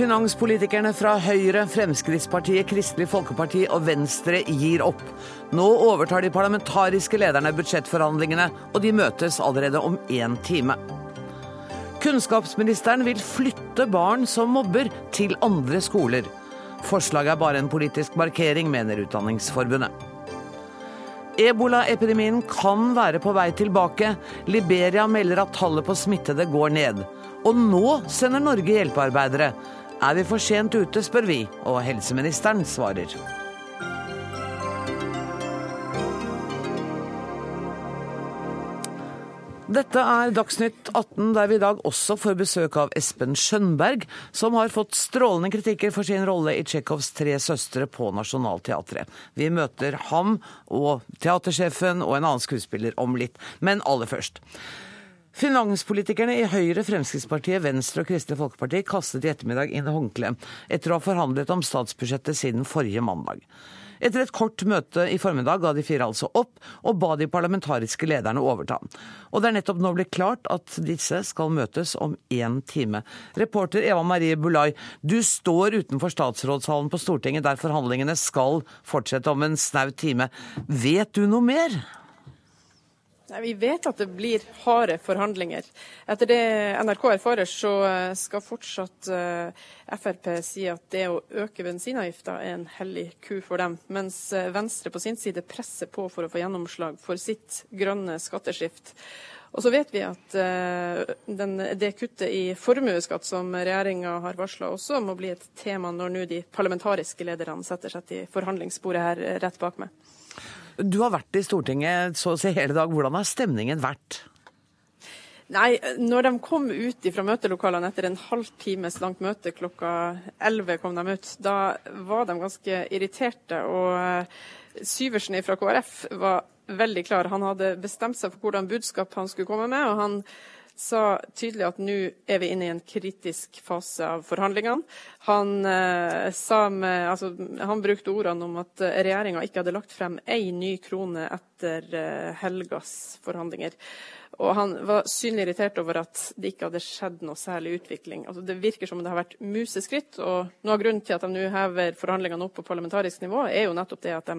Finanspolitikerne fra Høyre, Fremskrittspartiet, Kristelig Folkeparti og Venstre gir opp. Nå overtar de parlamentariske lederne budsjettforhandlingene, og de møtes allerede om én time. Kunnskapsministeren vil flytte barn som mobber, til andre skoler. Forslaget er bare en politisk markering, mener Utdanningsforbundet. Ebolaepidemien kan være på vei tilbake. Liberia melder at tallet på smittede går ned. Og nå sender Norge hjelpearbeidere. Er vi for sent ute, spør vi, og helseministeren svarer. Dette er Dagsnytt 18, der vi i dag også får besøk av Espen Skjønberg, som har fått strålende kritikker for sin rolle i Tsjekhovs Tre søstre på Nationaltheatret. Vi møter ham og teatersjefen og en annen skuespiller om litt, men aller først. Finanspolitikerne i Høyre, Fremskrittspartiet, Venstre og Kristelig Folkeparti kastet i ettermiddag inn håndkleet etter å ha forhandlet om statsbudsjettet siden forrige mandag. Etter et kort møte i formiddag ga de fire altså opp, og ba de parlamentariske lederne overta. Og det er nettopp nå blitt klart at disse skal møtes om én time. Reporter Eva Marie Bulai, du står utenfor statsrådshallen på Stortinget der forhandlingene skal fortsette om en snau time. Vet du noe mer? Vi vet at det blir harde forhandlinger. Etter det NRK erfarer, så eh, skal fortsatt uh, Frp si at det å øke bensinavgifta er en hellig ku for dem, mens uh, Venstre på sin side presser på for å få gjennomslag for sitt grønne skatteskift. Og så vet vi at den, det kuttet i formuesskatt som regjeringa har varsla også må bli et tema når nå de parlamentariske lederne setter seg til forhandlingsbordet her rett bak meg. Du har vært i Stortinget så å si hele dag. Hvordan har stemningen vært? Nei, når de kom ut fra møtelokalene etter en halv times langt møte, klokka 11 kom de ut, da var de ganske irriterte. Og Syversen fra KrF var veldig klar. Han hadde bestemt seg for hvordan budskap han skulle komme med. og han sa tydelig at nå er vi inne i en kritisk fase av forhandlingene. Han, eh, med, altså, han brukte ordene om at regjeringa ikke hadde lagt frem én ny krone etter eh, helgas forhandlinger. Og han var synlig irritert over at det ikke hadde skjedd noe særlig utvikling. Altså, det virker som om det har vært museskritt. Og noe av grunnen til at de nå hever forhandlingene opp på parlamentarisk nivå, er jo nettopp det at de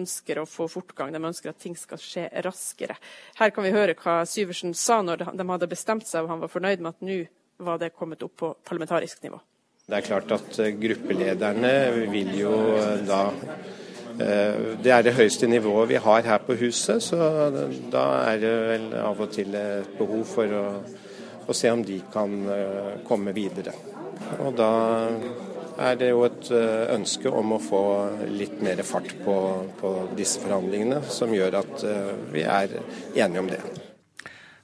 ønsker å få fortgang. De ønsker at ting skal skje raskere. Her kan vi høre hva Syversen sa når de hadde bestemt seg og han var fornøyd med at nå var det kommet opp på parlamentarisk nivå. Det er klart at gruppelederne vil jo da det er det høyeste nivået vi har her på huset, så da er det vel av og til et behov for å, å se om de kan eh, komme videre. Og da er det jo et eh, ønske om å få litt mer fart på, på disse forhandlingene, som gjør at vi er enige om det.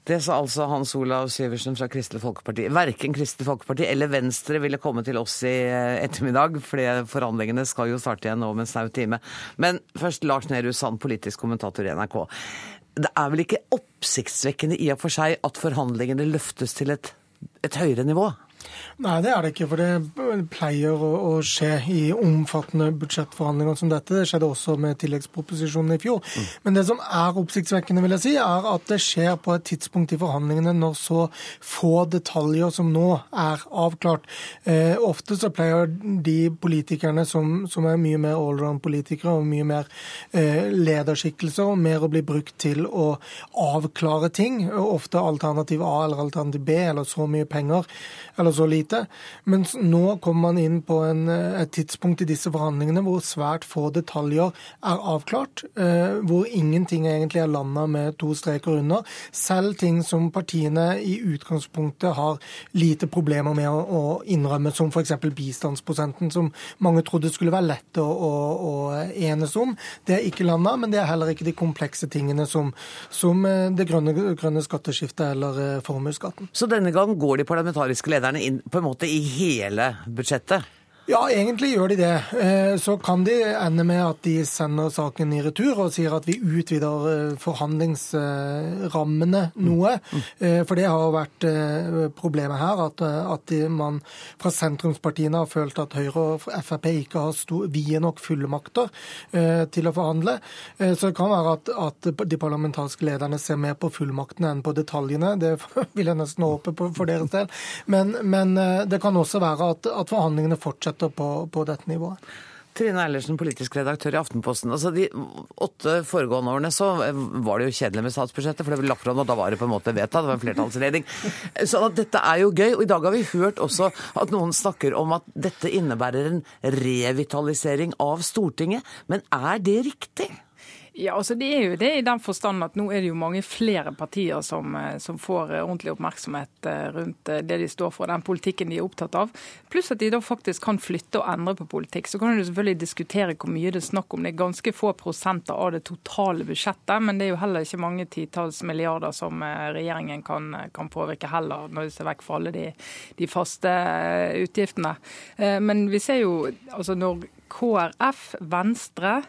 Det sa altså Hans Olav Syversen fra Kristelig Folkeparti. Verken Kristelig Folkeparti eller Venstre ville komme til oss i eh, ettermiddag, for forhandlingene skal jo starte igjen om en snau time. Men først Lars Nehru Sand, politisk kommentator i NRK. Det er vel ikke oppsiktsvekkende i og for seg at forhandlingene løftes til et, et høyere nivå? Nei, det er det ikke. For det pleier å, å, skje i omfattende budsjettforhandlinger som dette. Det skjedde også med tilleggsproposisjonen i fjor. Mm. Men det som er oppsiktsvekkende, vil jeg si, er at det skjer på et tidspunkt i forhandlingene når så få detaljer som nå er avklart. Eh, ofte så pleier de politikerne som, som er mye mer allround-politikere og mye mer eh, lederskikkelser, mer å bli brukt til å avklare ting. Ofte alternativ A eller alternativ B eller så mye penger eller så lite. Mens nå kommer man inn på en, et tidspunkt i disse forhandlingene hvor svært få detaljer er avklart. Eh, hvor ingenting egentlig er landa med to streker under. Selv ting som partiene i utgangspunktet har lite problemer med å, innrømme, som f.eks. bistandsprosenten, som mange trodde skulle være lett å, å, å enes om. Det er ikke landa, men det er heller ikke de komplekse tingene som, som eh, det grønne, grønne skatteskiftet eller eh, formuesskatten. Så denne gang går de parlamentariske lederne inn på en måte i hele budsjettet? Ja, egentlig gjør de det. Eh, så kan de ende med at de sender saken i retur og sier at vi utvider eh, forhandlingsrammene noe. Eh, for det har vært problemet her, at, man fra sentrumspartiene har følt at Høyre og Frp ikke har vide nok fullmakter til å forhandle. Så det kan være at, de parlamentariske lederne ser mer på fullmaktene enn på detaljene. Det vil jeg nesten håpe på for deres del. Men, men det kan også være at, at forhandlingene fortsetter fortsetter på, på dette nivået. Trine Eilertsen, politisk redaktør i Aftenposten. Altså, De åtte foregående årene så var det jo kjedelig med statsbudsjettet, for det ble lagt fram, og da var det på en måte vedtatt. Det var en flertallsledning. Så dette er jo gøy. Og i dag har vi hørt også at noen snakker om at dette innebærer en revitalisering av Stortinget. Men er det riktig? Ja, altså Det er jo det i den forstand at nå er det jo mange flere partier som, eh, som, får eh, ordentlig oppmerksomhet eh, rundt det de står for, den politikken de er opptatt av. Pluss at de da faktisk kan flytte og endre på politikk. Så kan du selvfølgelig diskutere hvor mye det er snakk om. Det er ganske få prosenter av det totale budsjettet, men det er jo heller ikke mange titalls milliarder som regjeringen kan, kan påvirke heller, når de ser vekk fra alle de, de faste utgiftene. Men vi ser jo altså når KrF, Venstre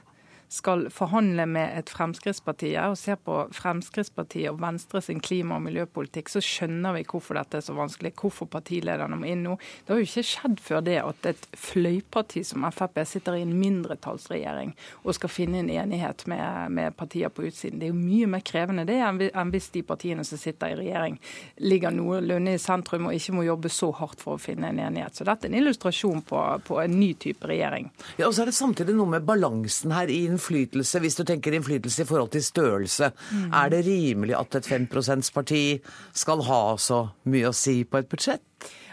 skal forhandle med et Fremskrittspartiet og ser på Fremskrittspartiet og Venstre sin klima- og miljøpolitikk, så skjønner vi hvorfor dette er så vanskelig, hvorfor partilederne må inn nå. Det har jo ikke skjedd før det at et fløyparti som Frp sitter i en mindretallsregjering og skal finne en enighet med, med partier på utsiden. Det er jo mye mer krevende det enn hvis de partiene som sitter i regjering ligger noenlunde i sentrum og ikke må jobbe så hardt for å finne en enighet. Så dette er en illustrasjon på, på en ny type regjering. Ja, og så er det samtidig noe med balansen her i den innflytelse, hvis du tenker innflytelse i forhold til størrelse, mm. er det rimelig at et 5 %-parti skal ha så mye å si på et budsjett?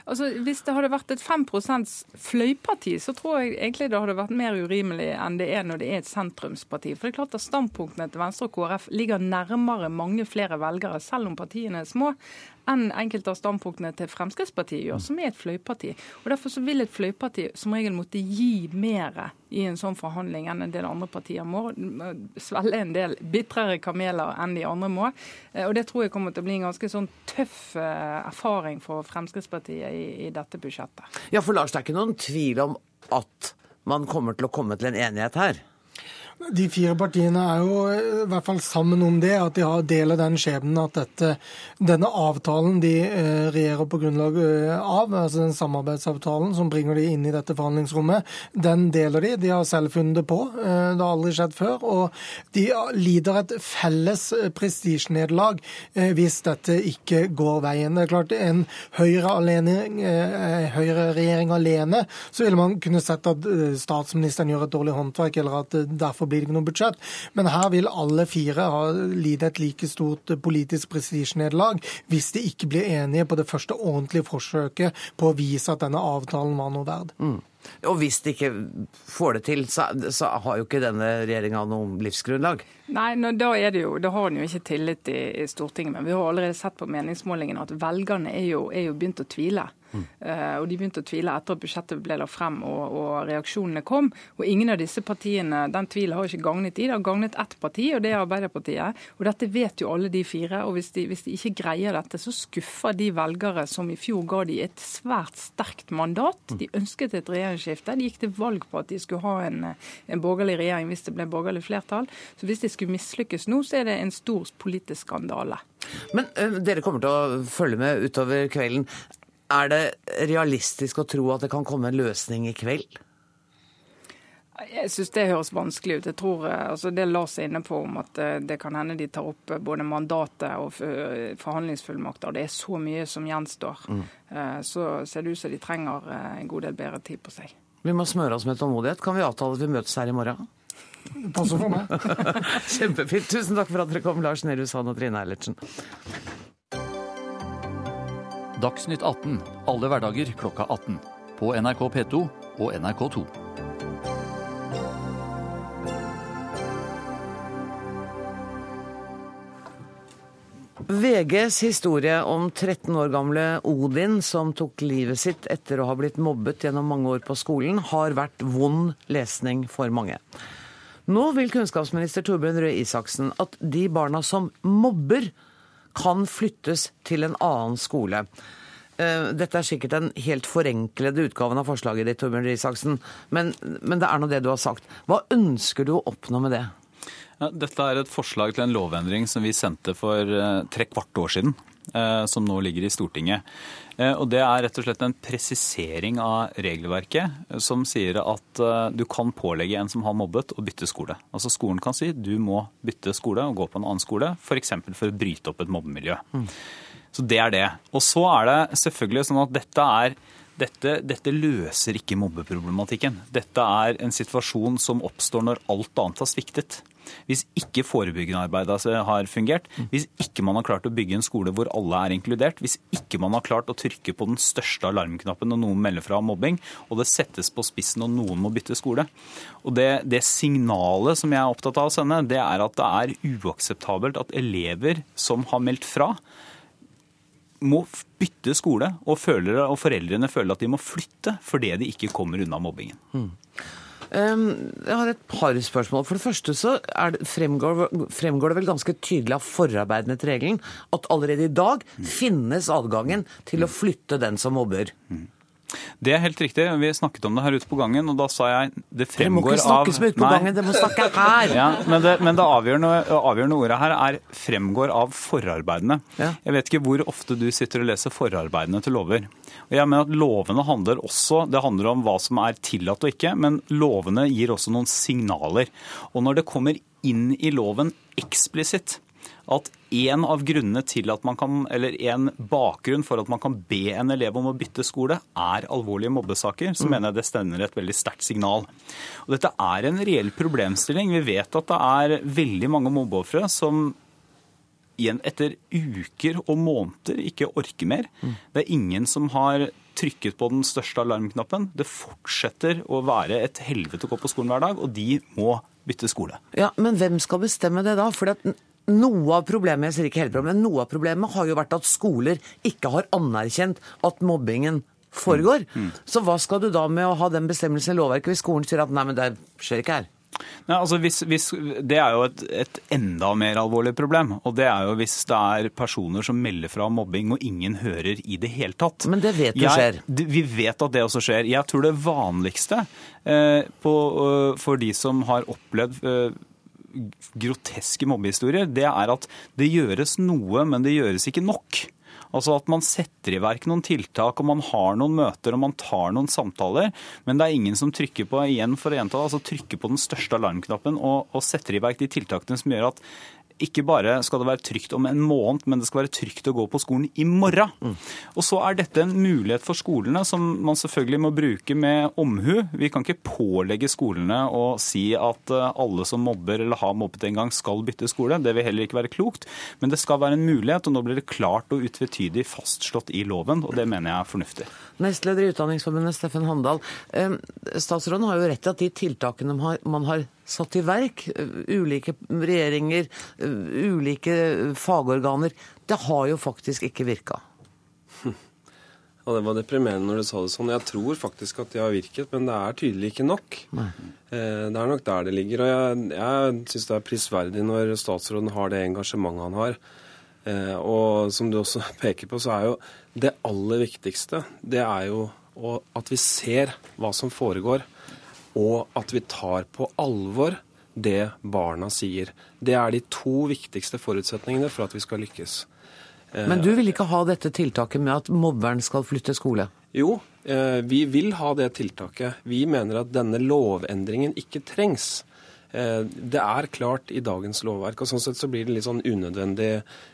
Altså, Hvis det hadde vært et 5 fløyparti, så tror jeg egentlig det hadde vært mer urimelig enn det er når det er et sentrumsparti. For det er klart at Standpunktene til Venstre og KrF ligger nærmere mange flere velgere, selv om partiene er små, enn enkelte av standpunktene til Fremskrittspartiet gjør, som er et fløyparti. Og Derfor så vil et fløyparti som regel måtte gi mer i en sånn forhandling enn en del andre partier må. Svelge en del bitrere kameler enn de andre må. Eh, og Det tror jeg kommer til å bli en ganske sånn tøff eh, erfaring for Fremskrittspartiet i, i dette budsjettet. Ja, for Lars, det er ikke noen tvil om at man kommer til å komme til en enighet her? De fire partiene er jo i hvert fall sammen om det, at de har deler den skjebnen at dette, denne avtalen de eh, regjerer på grunnlag eh, av, altså den samarbeidsavtalen som bringer de inn i dette forhandlingsrommet, den deler de. De har selv funnet det på. Eh, det har aldri skjedd før. Og de lider et felles prestisjenederlag hvis dette ikke går veien. Det er klart, en Høyre-regjering Høyre alene, så ville man kunne sett at statsministeren gjør et dårlig håndverk, eller at derfor blir det ikke noe budsjett. Men her vil alle fire ha lide et like stort politisk prestisjenederlag hvis de ikke blir enige på det første ordentlige forsøket på å vise at denne avtalen var noe verd. Mm. Og hvis de ikke får det til, så, så har jo ikke denne regjeringa noe livsgrunnlag? Nei, no, da, er det jo, da har en jo ikke tillit i, i, Stortinget. Men vi har allerede sett på meningsmålingene at velgerne er jo, er jo begynt å tvile. Mm. Uh, og De begynte å tvile etter at budsjettet ble lagt frem og, og, reaksjonene kom. Og Ingen av disse partiene den tvilen har ikke gagnet de. Det har gagnet ett parti, og det er Arbeiderpartiet. Og Dette vet jo alle de fire. og Hvis de, hvis de ikke greier dette, så skuffer de velgere som i fjor ga de et svært sterkt mandat. Mm. De ønsket et regjeringsskifte. De gikk til valg på at de skulle ha en, en borgerlig regjering hvis det ble borgerlig flertall. Så Hvis de skulle mislykkes nå, så er det en stor politisk skandale. Men øh, dere kommer til å følge med utover kvelden. Er det realistisk å tro at det kan komme en løsning i kveld? Jeg synes det høres vanskelig ut. Jeg tror, eh, altså Det Lars er inne på om at eh, det kan hende de tar opp eh, både mandatet og forhandlingsfullmakter. Det er så mye som gjenstår. Mm. Så ser det ut som de trenger en god del bedre tid på seg. Vi må smøre oss med tålmodighet. Kan vi avtale at vi møtes her i morgen? Det passer for meg. Kjempefint. Tusen takk for at dere kom, Lars Nehru Sand og Trine Eilertsen. Dagsnytt 18 alle hverdager klokka 18. På NRK P2 og NRK2. VGs historie om 13 år gamle Odin som tok livet sitt etter å ha blitt mobbet gjennom mange år på skolen, har vært vond lesning for mange. Nå vil kunnskapsminister Torbjørn Røe Isaksen at de barna som mobber, kan flyttes til en annen skole. Eh, dette er sikkert den helt forenklede utgaven av forslaget ditt, Torbjørn Røe Isaksen, men, men det er nå det du har sagt. Hva ønsker du å oppnå med det? Dette er et forslag til en lovendring som vi sendte for eh, tre kvart år siden. Eh, som nå ligger i Stortinget. Eh, og Det er rett og slett en presisering av regelverket som sier at du kan pålegge en som har mobbet, å bytte skole. Altså Skolen kan si du må bytte skole og gå på en annen skole, f.eks. For, for å bryte opp et mobbemiljø. Mm. Så det er det. Og så er det selvfølgelig sånn at dette er dette, dette, løser ikke mobbeproblematikken. Dette er en situasjon som oppstår når alt annet har sviktet. Hvis ikke forebyggende arbeid har fungert, hvis ikke man har klart å bygge en skole hvor alle er inkludert, hvis ikke man har klart å trykke på den største alarmknappen når noen melder fra om mobbing, og det settes på spissen og noen må bytte skole. Og det, det signalet som jeg er opptatt av å sende, det er at det er uakseptabelt at elever som har meldt fra, må bytte skole, og, føler, og, foreldrene føler at de må flytte fordi de ikke kommer unna mobbingen. Mm. Jeg har et par spørsmål. For det første så det, fremgår, fremgår, det vel ganske tydelig av forarbeidene til regelen at allerede i dag mm. finnes adgangen til å flytte den som mobber. Mm. Det er helt riktig. Vi snakket om det her ute på gangen, og da sa jeg det fremgår av Det må ikke snakkes som ute på gangen, det må snakke her! Ja, men det, men det avgjørende, avgjørende, ordet her er 'fremgår av forarbeidene'. Ja. Jeg vet ikke hvor ofte du sitter og leser forarbeidene til lover. Og jeg mener at Lovene handler også det handler om hva som er tillatt og ikke, men lovene gir også noen signaler. Og når det kommer inn i loven eksplisitt at en av grunnene til at man kan, eller en bakgrunn for at man kan be en elev om å bytte skole, er alvorlige mobbesaker, så mm. mener jeg det stender et veldig sterkt signal. Og dette er en reell problemstilling. Vi vet at det er veldig mange mobbeofre som igjen etter uker og måneder ikke orker mer. Mm. Det er ingen som har trykket på den største alarmknappen. Det fortsetter å være et helvete å gå på skolen hver dag, og de må bytte skole. Ja, Men hvem skal bestemme det da? For noe av problemet jeg sier ikke hele problemet, noe av problemet har jo vært at skoler ikke har anerkjent at mobbingen foregår. Mm. Mm. Så hva skal du da med å ha den bestemmelsen i lovverket hvis skolen sier at nei, men det skjer ikke her? Nei, altså hvis, hvis, det er jo et, et, enda mer alvorlig problem. Og det er jo hvis det er personer som melder fra om mobbing og ingen hører i det hele tatt. Men det vet du skjer? vi vet at det også skjer. Jeg tror det vanligste eh, på, uh, for de som har opplevd uh, groteske mobbehistorier, det er at det gjøres noe, men det gjøres ikke nok. Altså at man setter i verk noen tiltak, og man har noen møter og man tar noen samtaler, men det er ingen som trykker på igjen for å gjenta, det, altså trykker på den største alarmknappen og, og setter i verk de tiltakene som gjør at ikke bare skal det være trygt om en måned, men det skal være trygt å gå på skolen i morgen. Mm. Og så er dette en mulighet for skolene som man selvfølgelig må bruke med omhu. Vi kan ikke pålegge skolene å si at eh, alle som mobber eller har mobbet en gang, skal bytte skole. Det vil heller ikke være klokt. Men det skal være en mulighet, og nå blir det klart og utvetydig fastslått i loven, og det mener jeg er fornuftig. Nestleder i Utdanningsforbundet, Steffen Handal. Statsråden har jo rett i at de tiltakene man har satt i verk, ulike regjeringer, ulike fagorganer, det har jo faktisk ikke virka. Ja, Det var deprimerende når du sa det sånn. Jeg tror faktisk at de har virket, men det er tydelig ikke nok. Nei. Eh, det er nok der det ligger. Og jeg, jeg syns det er prisverdig når statsråden har det engasjementet han har. Eh, og som du også peker på, så er jo det aller viktigste det er jo at vi ser hva som foregår og at vi tar på alvor det barna sier. Det er de to viktigste forutsetningene for at vi skal lykkes. Men du vil ikke ha dette tiltaket med at mobberen skal flytte skole? Jo, eh, vi vil ha det tiltaket. Vi mener at denne lovendringen ikke trengs. Eh, det er klart i dagens lovverk, og sånn sett så blir det litt sånn unødvendig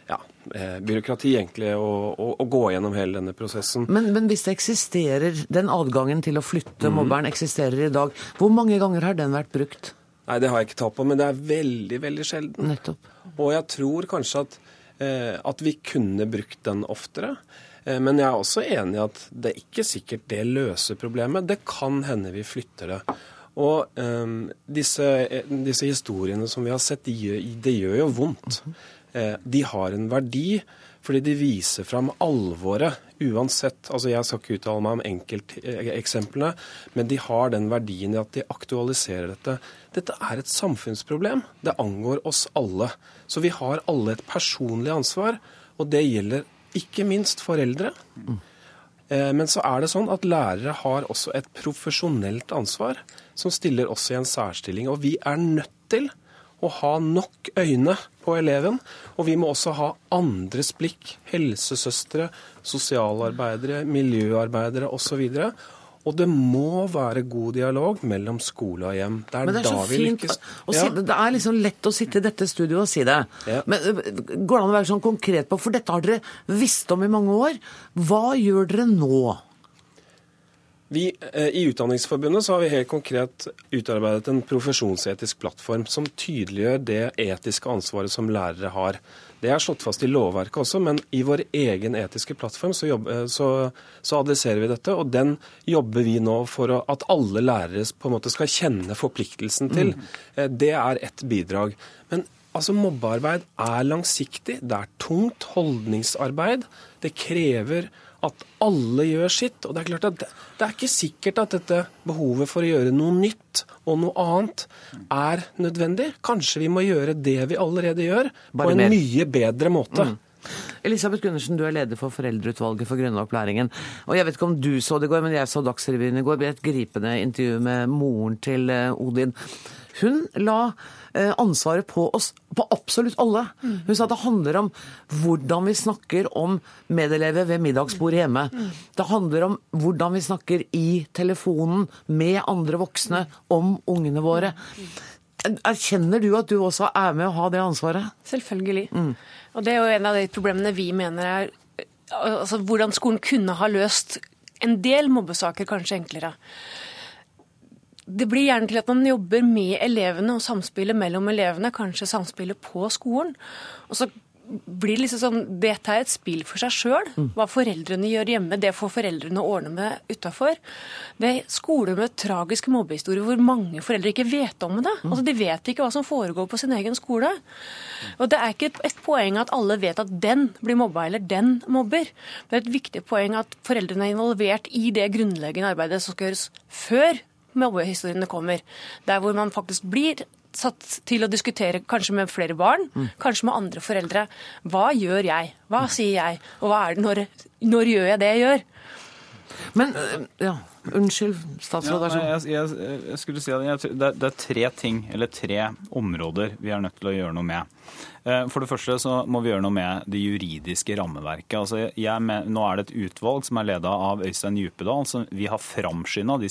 ja, eh, byråkrati egentlig å, å, å, gå gjennom hele denne prosessen. Men, men, hvis det eksisterer, den adgangen til å flytte mm. mobberen eksisterer i dag, hvor mange ganger har den vært brukt? Nei, det har jeg ikke tatt på, men det er veldig, veldig sjelden. Nettopp. Og jeg tror kanskje at, eh, at vi kunne brukt den oftere. Men jeg er også enig i at det er ikke sikkert det løser problemet. Det kan hende vi flytter det. Og um, disse, disse, historiene som vi har sett, de gjør, de gjør jo vondt. Eh, de har en verdi fordi de viser fram alvoret uansett. Altså Jeg skal ikke uttale meg om enkelteksemplene, men de har den verdien i at de aktualiserer dette. Dette er et samfunnsproblem. Det angår oss alle. Så vi har alle et personlig ansvar, og det gjelder ikke minst foreldre. Eh, men så er det sånn at lærere har også et profesjonelt ansvar, som stiller oss i en særstilling. Og vi er nødt til å ha nok øyne på eleven. Og vi må også ha andres blikk. Helsesøstre, sosialarbeidere, miljøarbeidere osv. Og det må være god dialog mellom skole og hjem. Det er, det er da vi fint lykkes. å si det. Det er liksom lett å sitte i dette studioet og si det. Ja. Men øh, går det an å være sånn konkret på, for dette har dere visst om i mange år. Hva gjør dere nå? Vi, eh, I Utdanningsforbundet så har vi helt konkret utarbeidet en profesjonsetisk plattform som tydeliggjør det etiske ansvaret som lærere har. Det er slått fast i lovverket også, men i vår egen etiske plattform så, jobber, så, så adresserer vi dette. Og den jobber vi nå for å, at alle lærere på en måte skal kjenne forpliktelsen til. Mm. Det er ett bidrag. Men altså, mobbearbeid er langsiktig. Det er tungt holdningsarbeid. Det krever at alle gjør sitt. Og det er klart at det, det er ikke sikkert at dette behovet for å gjøre noe nytt og noe annet er nødvendig. Kanskje vi må gjøre det vi allerede gjør, Bare på en mer. mye bedre måte. Elisabeth Gundersen, du er leder for Foreldreutvalget for grunnopplæringen. Og jeg vet ikke om du så det i går, men jeg så Dagsrevyen i går. Det ble et gripende intervju med moren til eh, Odin. Hun la eh, ansvaret på oss, på absolutt alle. Hun sa at det handler om hvordan vi snakker om medelever ved middagsbordet hjemme. Det handler om hvordan vi snakker i telefonen med andre voksne om ungene våre. Erkjenner du at du også er med å ha det ansvaret? Selvfølgelig. Og det er jo en av de problemene vi mener er altså, hvordan skolen kunne ha løst en del mobbesaker kanskje enklere. Det blir gjerne til at man jobber med elevene og samspillet mellom elevene, kanskje samspillet på skolen. Og så blir det liksom sånn, Dette er et spill for seg sjøl. Hva foreldrene gjør hjemme, det får foreldrene ordne med utafor. Det er skoler med tragiske mobbehistorier hvor mange foreldre ikke vet om det. Altså, De vet ikke hva som foregår på sin egen skole. Og Det er ikke et poeng at alle vet at den blir mobba eller den mobber. Det er et viktig poeng at foreldrene er involvert i det grunnleggende arbeidet som skal gjøres før mobbehistoriene kommer. Der hvor man faktisk blir satt til å diskutere kanskje med flere barn, kanskje med andre foreldre. Hva gjør jeg? Hva sier jeg? Og hva er det når, når gjør jeg det jeg gjør? Men øh, ja, unnskyld, statsråd. Ja, nei, jeg, jeg, jeg skulle si at jeg, det, er, det er tre ting, eller tre områder vi er nødt til å gjøre noe med. Eh, For det første så må vi gjøre noe med det juridiske rammeverket. Altså jeg, med, nå er det et utvalg som er leda av Øystein Djupedal, som vi har framskynda de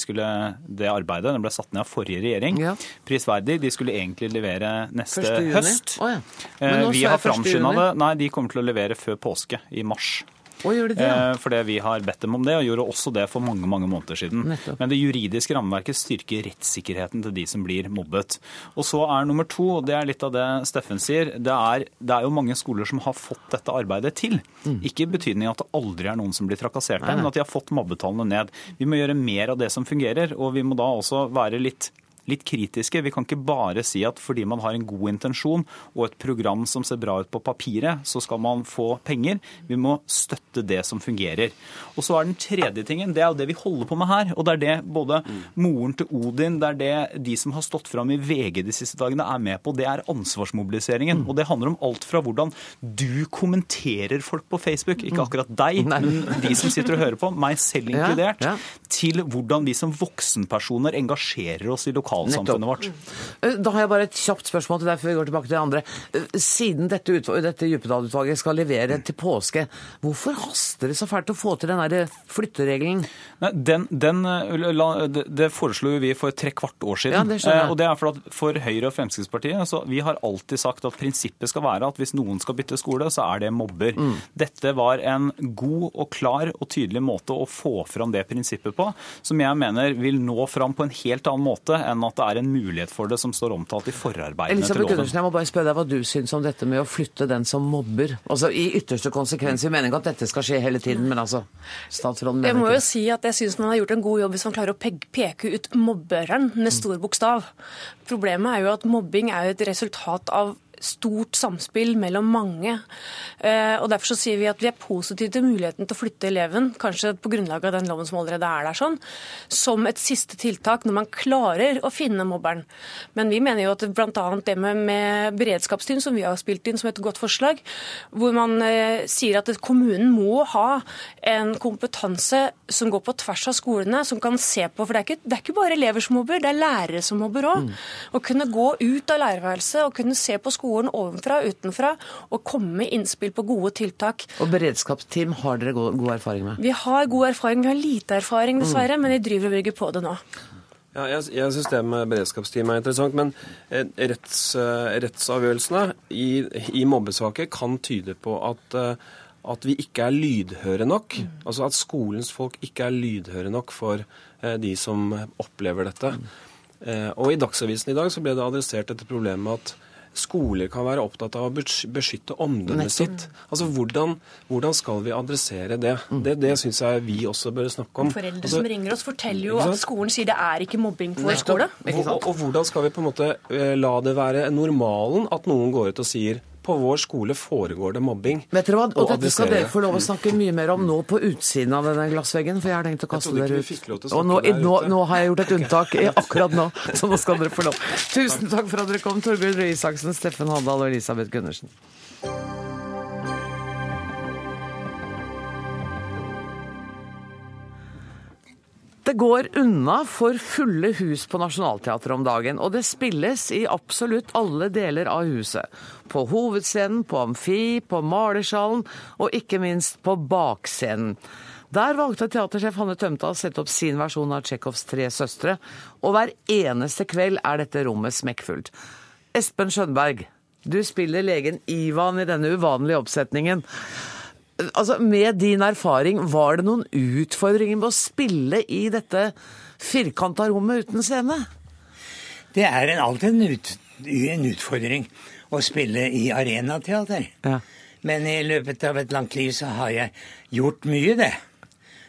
det arbeidet. Det ble satt ned av forrige regjering. Ja. Prisverdig. De skulle egentlig levere neste høst. Oh, ja. Eh, Vi har 1. framskynda det. Nei, de kommer til å levere før påske, i mars. Å, gjør de det? ja? Eh, Fordi vi har bedt dem om det, og gjorde også det for mange mange måneder siden. Nettopp. Men det juridiske rammeverket styrker rettssikkerheten til de som blir mobbet. Og så er nummer to, og det er litt av det Steffen sier, det er, det er jo mange skoler som har fått dette arbeidet til. Ikke i betydning at det aldri er noen som blir trakassert, Mm. Men at de har fått mobbetallene ned. Vi må gjøre mer av det som fungerer, og vi må da også være litt litt kritiske. Vi kan ikke bare si at fordi man har en god intensjon og et program som ser bra ut på papiret, så skal man få penger. Vi må støtte det som fungerer. Og så er den tredje tingen, det er jo det vi holder på med her. Og det er det både moren til Odin, det er det de som har stått fram i VG de siste dagene er med på. Det er ansvarsmobiliseringen. Og det handler om alt fra hvordan du kommenterer folk på Facebook, ikke akkurat deg, men de som sitter og hører på, meg selv inkludert, til hvordan vi som voksenpersoner engasjerer oss i lokalsamfunnet vårt. Eh, Da har jeg bare et kjapt spørsmål til deg før vi går tilbake til det andre. Eh, Siden dette, dette Djupedal-utvalget skal levere til påske, hvorfor haster det så fælt å få til den flytteregelen? Nei, den, den, eh, det- foreslo vi for tre kvart år siden. Ja, det og det er for, at for Høyre og Fremskrittspartiet så vi har alltid sagt at prinsippet skal være at hvis noen skal bytte skole, så er det mobber. Mm. Dette var en god og klar og tydelig måte å få fram det prinsippet på, som jeg mener vil nå fram på en helt annen måte enn at det er en mulighet for det som står omtalt i forarbeidene til Elisabeth loven. Gundersen, jeg må bare spørre deg hva du syns om dette med å flytte den som mobber. Altså I ytterste konsekvens, i meningen at dette skal skje hele tiden, men altså Statsråden mener Jeg må jo si at jeg syns man har gjort en god jobb hvis man klarer å peke ut mobberen med stor bokstav. Problemet er jo at mobbing er et resultat av stort samspill mellom mange. Eh, og Derfor så sier vi at vi er positive til muligheten til å flytte eleven, kanskje på grunnlag av den loven som allerede er der, sånn, som et siste tiltak når man klarer å finne mobberen. Men vi mener jo at bl.a. det med, med beredskapsteam, som vi har spilt inn som et godt forslag, hvor man eh, sier at kommunen må ha en kompetanse som går på tvers av skolene, som kan se på For det er ikke, det er ikke bare elever som mobber, det er lærere som mobber òg. Mm. Å kunne gå ut av lærerværelset og kunne se på skolen ovenfra og utenfra og komme med innspill på gode tiltak. Og beredskapsteam har dere god, god erfaring med? Vi har god erfaring. Vi har lite erfaring, dessverre, mm. men vi driver og bygger på det nå. Ja, jeg jeg syns det med beredskapsteam er interessant, men eh, retts, eh, rettsavgjørelsene i, i, mobbesaker kan tyde på at, eh, at vi ikke er lydhøre nok. Mm. Altså at skolens folk ikke er lydhøre nok for de som opplever dette. Mm. Og i Dagsavisen i dag så ble det adressert dette problemet at skoler kan være opptatt av å beskytte omdømmet sitt. Altså, hvordan, hvordan, skal vi adressere det? Mm. Det, det syns jeg vi også bør snakke om. Foreldre altså, som ringer oss, forteller jo at skolen sier det er ikke mobbing på vår skole. Og, og, og, hvordan skal vi på en måte eh, la det være normalen at noen går ut og sier på vår skole foregår det mobbing. Vet dere hva? Og dette skal dere få lov å snakke mye mer om nå på utsiden av denne glassveggen, for jeg har tenkt å kaste dere ut. Og nå, nå, nå, har jeg gjort et unntak akkurat nå, så nå skal dere få lov. Tusen takk for at dere kom, Torbjørn Røe Isaksen, Steffen Handal og Elisabeth Gundersen. Det går unna for fulle hus på Nationaltheatret om dagen, og det spilles i absolutt alle deler av huset. På hovedscenen, på amfi, på malersalen og ikke minst på bakscenen. Der valgte teatersjef Hanne Tømta å sette opp sin versjon av Tsjekhovs Tre søstre, og hver eneste kveld er dette rommet smekkfullt. Espen Skjønberg, du spiller legen Ivan i denne uvanlige oppsetningen. Altså, Med din erfaring, var det noen utfordringer med å spille i dette firkanta rommet uten scene? Det er en, alltid en, ut, en, utfordring å spille i arenateater. Ja. Men i løpet av et langt liv så har jeg gjort mye, det.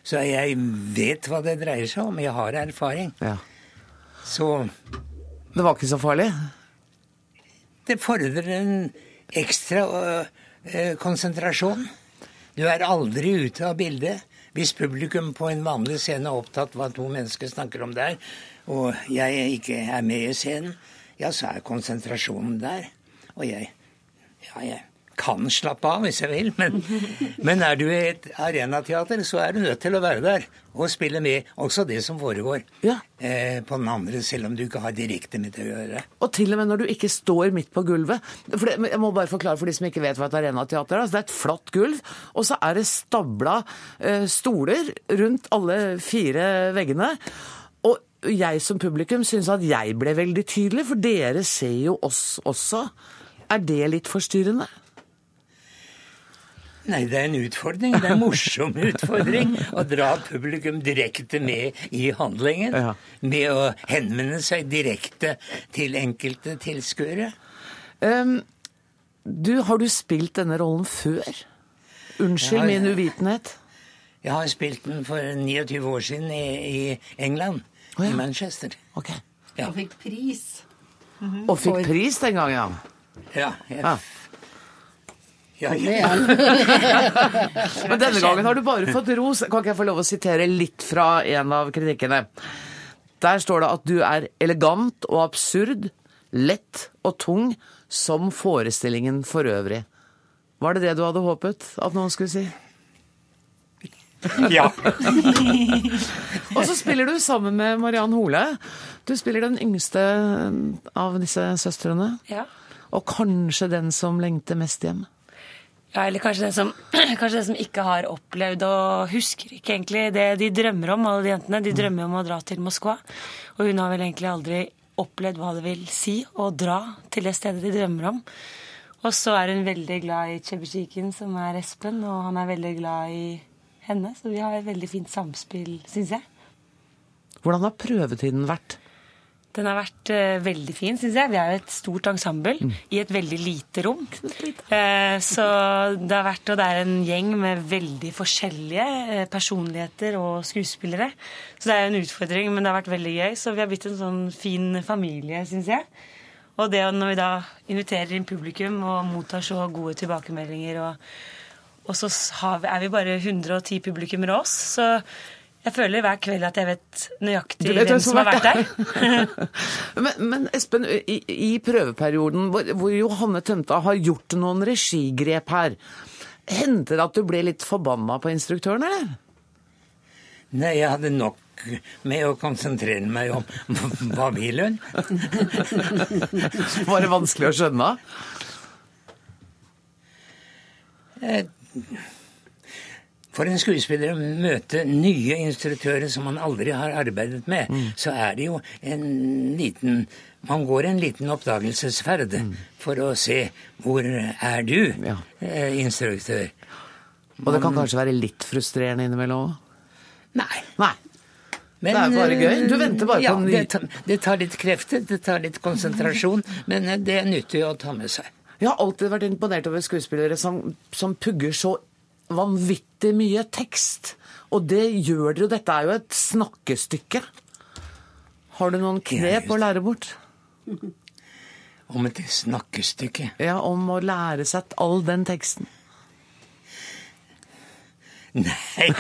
Så jeg vet hva det dreier seg om. Jeg har erfaring. Ja. Så Det var ikke så farlig? Det fordrer en ekstra øh, konsentrasjon. Du er aldri ute av bildet. Hvis publikum på en vanlig scene er opptatt av hva to mennesker snakker om der, og jeg ikke er med i scenen, ja, så er konsentrasjonen der. Og jeg Ja, jeg kan slappe av hvis jeg vil, men, men er du i et arenateater, så er du nødt til å være der og spille med også det som foregår ja. eh, på den andre, selv om du ikke har direkte med det å gjøre. Og til og med når du ikke står midt på gulvet. For det, jeg må bare forklare for de som ikke vet hva et arenateater er. Altså, det er et flatt gulv, og så er det stabla eh, stoler rundt alle fire veggene. Og jeg som publikum syns at jeg ble veldig tydelig, for dere ser jo oss også. Er det litt forstyrrende? Nei, det er en utfordring. Det er en morsom utfordring å dra publikum direkte med i handlingen. Ja. Med å henvende seg direkte til enkelte tilskuere. Um, du, har du spilt denne rollen før? Unnskyld har, min uvitenhet. Jeg har spilt den for 29 år siden i, i England. Oh, ja. I Manchester. Okay. Ja. Og fikk pris. Mm -hmm. Og fikk pris den gangen? Ja. Ja, ja. Men denne gangen har du bare fått ros. Kan ikke jeg få lov å sitere litt fra en av kritikkene? Der står det at du er elegant og absurd, lett og tung som forestillingen for øvrig. Var det det du hadde håpet at noen skulle si? Ja. og så spiller du sammen med Mariann Hole. Du spiller den yngste av disse søstrene. Ja. Og kanskje den som lengter mest hjem. Ja, eller kanskje den, som, kanskje den som ikke har opplevd og husker ikke egentlig det de drømmer om, alle de jentene. De drømmer om å dra til Moskva. Og hun har vel egentlig aldri opplevd hva det vil si å dra til det stedet de drømmer om. Og så er hun veldig glad i Chebeshikin, som er Espen, og han er veldig glad i henne. Så vi har et veldig fint samspill, syns jeg. Hvordan har prøvetiden vært? Den har vært uh, veldig fin, syns jeg. Vi er jo et stort ensemble mm. i et veldig lite rom. Uh, så det har vært, og det er en gjeng med veldig forskjellige uh, personligheter og skuespillere. Så det er jo en utfordring, men det har vært veldig gøy. Så vi har blitt en sånn fin familie, syns jeg. Og det når vi da inviterer inn publikum og mottar så gode tilbakemeldinger, og, og så har vi, er vi bare 110 publikummere oss, så jeg føler hver kveld at jeg vet nøyaktig vet hvem som har vært der. men, men Espen, i, i prøveperioden hvor, hvor Johanne Tømta har gjort noen regigrep her, hendte det at du ble litt forbanna på instruktøren, eller? Nei, jeg hadde nok med å konsentrere meg om hva vi hun? Var det vanskelig å skjønne? Eh, for en skuespiller å møte nye instruktører som man aldri har arbeidet med, mm. så er det jo en liten Man går en liten oppdagelsesferd mm. for å se hvor er du, ja. eh, instruktør. Og det kan kanskje være litt frustrerende innimellom òg? Nei. Nei. Men, det er bare gøy. Du venter bare ja, på ny... det, tar, det tar litt krefter, det tar litt konsentrasjon, men det er nyttig å ta med seg. Jeg har alltid vært imponert over skuespillere som, som pugger så vanvittig mye tekst. Og det gjør dere jo. Dette er jo et snakkestykke. Har du noen knep å lære bort? Om et snakkestykke? Ja, om å lære seg all den teksten. Nei.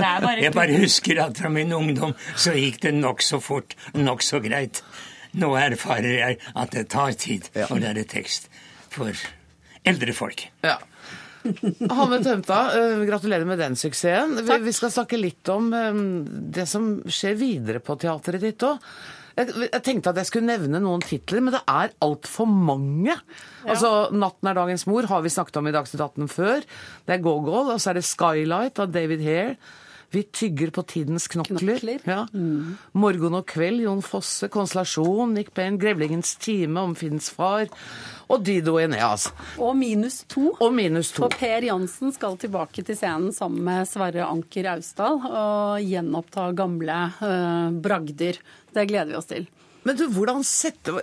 bare jeg bare husker at fra min ungdom så gikk det nokså fort, nokså greit. Nå erfarer jeg at det tar tid å lære tekst for eldre folk. Ja. Hanne Tømta, uh, gratulerer med den suksessen. Vi, vi, skal snakke litt om um, det som skjer videre på teatret ditt òg. Jeg, jeg, tenkte at jeg skulle nevne noen titler, men det er altfor mange. Ja. Altså, 'Natten er dagens mor' har vi snakket om i Dagsnytt 18 før. Det er Gogol, og så er det 'Skylight' av David Hare. Vi tygger på tidens knokler. knokler. Ja. Mm. 'Morgen og kveld', Jon Fosse. 'Konstellasjon', Nick Bain, 'Grevlingens time', om far og Dido Eneas. Og minus to. Og minus to. For Per Jansen skal tilbake til scenen sammen med Sverre Anker Austdal og gjenoppta gamle uh, bragder. Det gleder vi oss til. Men du, hvordan setter